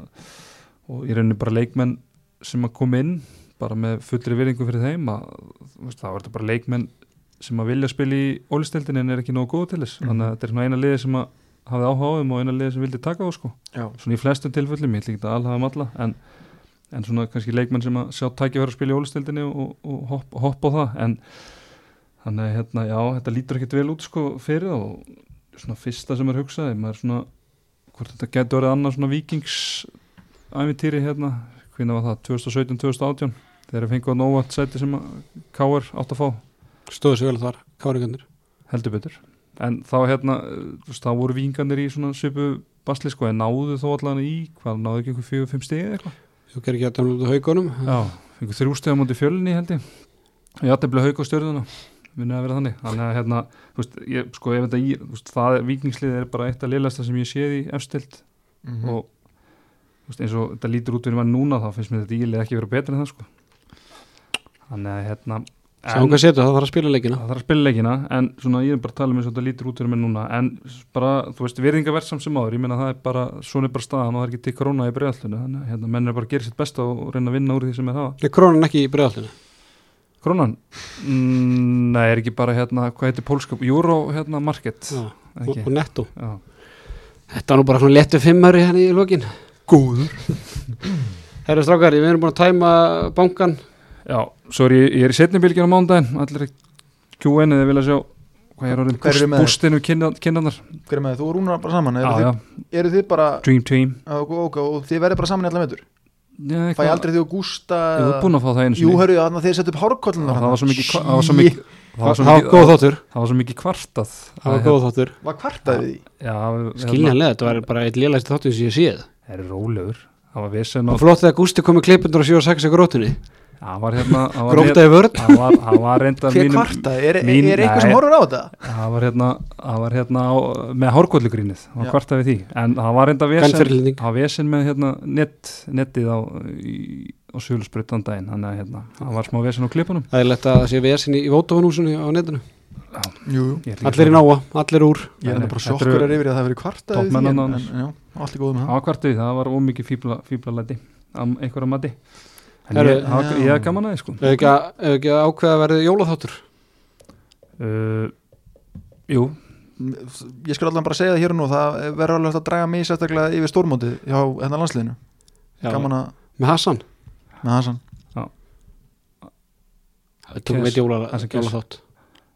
og í rauninni bara leikmenn sem að koma inn bara með fullri virðingu fyrir þeim að, þá er þetta bara leikmenn sem að vilja spila í ólistildin en er ekki nógu góð til þess Mhm. þannig að þetta er svona eina liði sem að hafði áhuga á þeim og eina liði sem vildi taka á sko. Já. svona í flestum tilfellum, ég ætla ekki að alhafa um alla en, en svona kannski leikmenn sem að sjá tækifæra að spila í ólistildinni og, og hopp, hopp á það en þannig að hérna, já, þetta lítur ekkert vel út sko fyrir það og svona fyrsta sem er hugsaði, maður svona hvort þetta getur verið annað svona vikingsævintýri hérna, hvernig var það 2017-2018, þegar við fengum að nóvat sæti sem að K.R. átt að fá. Stóðu sig vel þar, káringarnir heldur betur, en þá hérna þá voru vinganir í svona svipu basli sko, en náðu þó allan í hvað, náðu ekki einhver fjögur, fimm stegi eða eitthvað? Þú gerir ekki að dæmla út á haugunum Já, einhver þrjú stegi á móti fjölni held ég. Ég ætti að bli hauk á stjörðuna minnið að vera þannig, þannig að hérna þú veist, ég, sko, ef þetta í, þú veist, það er vikningslið er bara eitt af liðlasta sem ég séð í efstild Mhm. og þú veist, eins og þetta lítur út fyrir maður núna þá finnst mér þetta ílið ekki vera betra en það sko þannig að hérna Sjáum hvað setur, það þarf að spila leikina það þarf að spila leikina en svona ég er bara að tala um eins og þetta lítur út fyrir mér núna en bara, þú veist, virðingaversam sem áður ég meina það er bara, svona er bara staðan og það er ekki til korona í bregðallinu, þannig að hérna, menn er bara að gera sitt besta og reyna að vinna úr því sem er hafa Er krónan ekki í bregðallinu? Krónan? Mm, nei, er ekki bara hérna, hvað heitir pólska? Euro hérna market Já, og, og netto Já. Þetta er nú bara svona lettu fimmari henni í lokin Góður Herra strákar, við erum búin að tæma bankan Já, svo er ég, ég er í setni bylgjum á mándaginn, allir að Q1 eða vilja sjá hvað er orðin bústinu kinnarnar Hver er með þið? Þú og Rúnar bara saman eru, já, þið, eru þið bara Dream Team. Og, og, og þið verður bara saman í allan veitur já, Fæ ég aldrei þið og Gústa Ég var búin að fá það einu Jú, hörðu, þannig að þið setja upp hárkollin það var svo mikið, það var svo mikið, það var svo mikið- góð þáttur. það var svo mikið kvartað. Það var að- góð þáttur. Var kvartaði því? já, hérna, skiljanlega, þetta var bara eitt lélægst þáttur sem ég séð. Það er rólegur. Það var vesen og flott þegar Gústi kom með klippundur og 7 og 6 í grótunni það var hérna grótaði vörn. það var, það var reynda mínum? Er, mín- er eitthvað sem horfur á þetta? það var hérna, það var hérna á, með hárkóllugrínið, það var Já. kvartað við því. En það var reynda vesen var vesen með hérna net, nettið á, í, á sölusbryttan daginn. Þannig að hérna, það var smá vesen á klipunum það er lett að sé vesin í Vótafanhúsinu á netinu. Jú, jú. Ekki allir í náa, allir úr. Ég er bara sjokkur að yfir að það hefur kvartaði því en, toppmenn en, annars. en já, allt er góð með það var kvartað við, það var ómikið fíbla, fíblalæti á einhverja mati en Herru, ég, það já. ég hef gaman að því sko. Ef ekki að, ef ekki ákveða að verði jólaþáttur? Uh, jú, Ég skal allan bara segja það hér og nú það verður alveg að draga mig sérstaklega yfir stórmótið hjá hérna landsliðinu. Já. Gaman að með Hassan? Með Hassan. Við jóla, Hassan Kes. jólaþátt.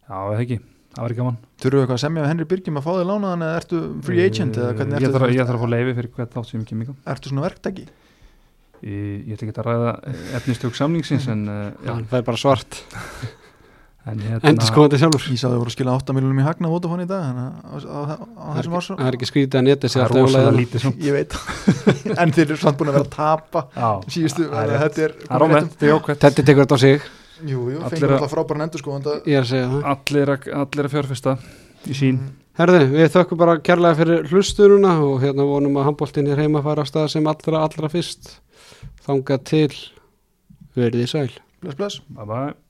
Já eða ekki. Það var gaman. Þurfum við eitthvað að semja við Henry Birgjum að fá þig lánaðan eða ertu free agent eða hvernig Uh, ég ég þarf að fá leifi fyrir hvert þátt sem ég kemur ertu svona verktaki? Ég, ætla ekki að ræða efnistök samningsins en, uh, já, Já, það er bara svart, *laughs* en hérna, endur skoðandi sjálfur. Ég sá þau voru að skila 8 miljonum í hagna í dag að á, á, á, á það er þessum ekki, það er skrítið að neti það er rosalega lítið Ég veit. *laughs* En þeir eru samt búin að vera að tapa síðustu það. Þetta er það er þetta er Þetta tekur þetta á sig, Jú, jú, Allir fengur að- alltaf frábæran endur sko er að það. Allir, að- allir að fjárfesta í sín. Herði, við þökkum bara kærlega fyrir hlustununa og hérna vonum að handbóltinn er heima að fara á stað sem allra allra fyrst þangað til verið í sæl. Bless, bless. Bye bye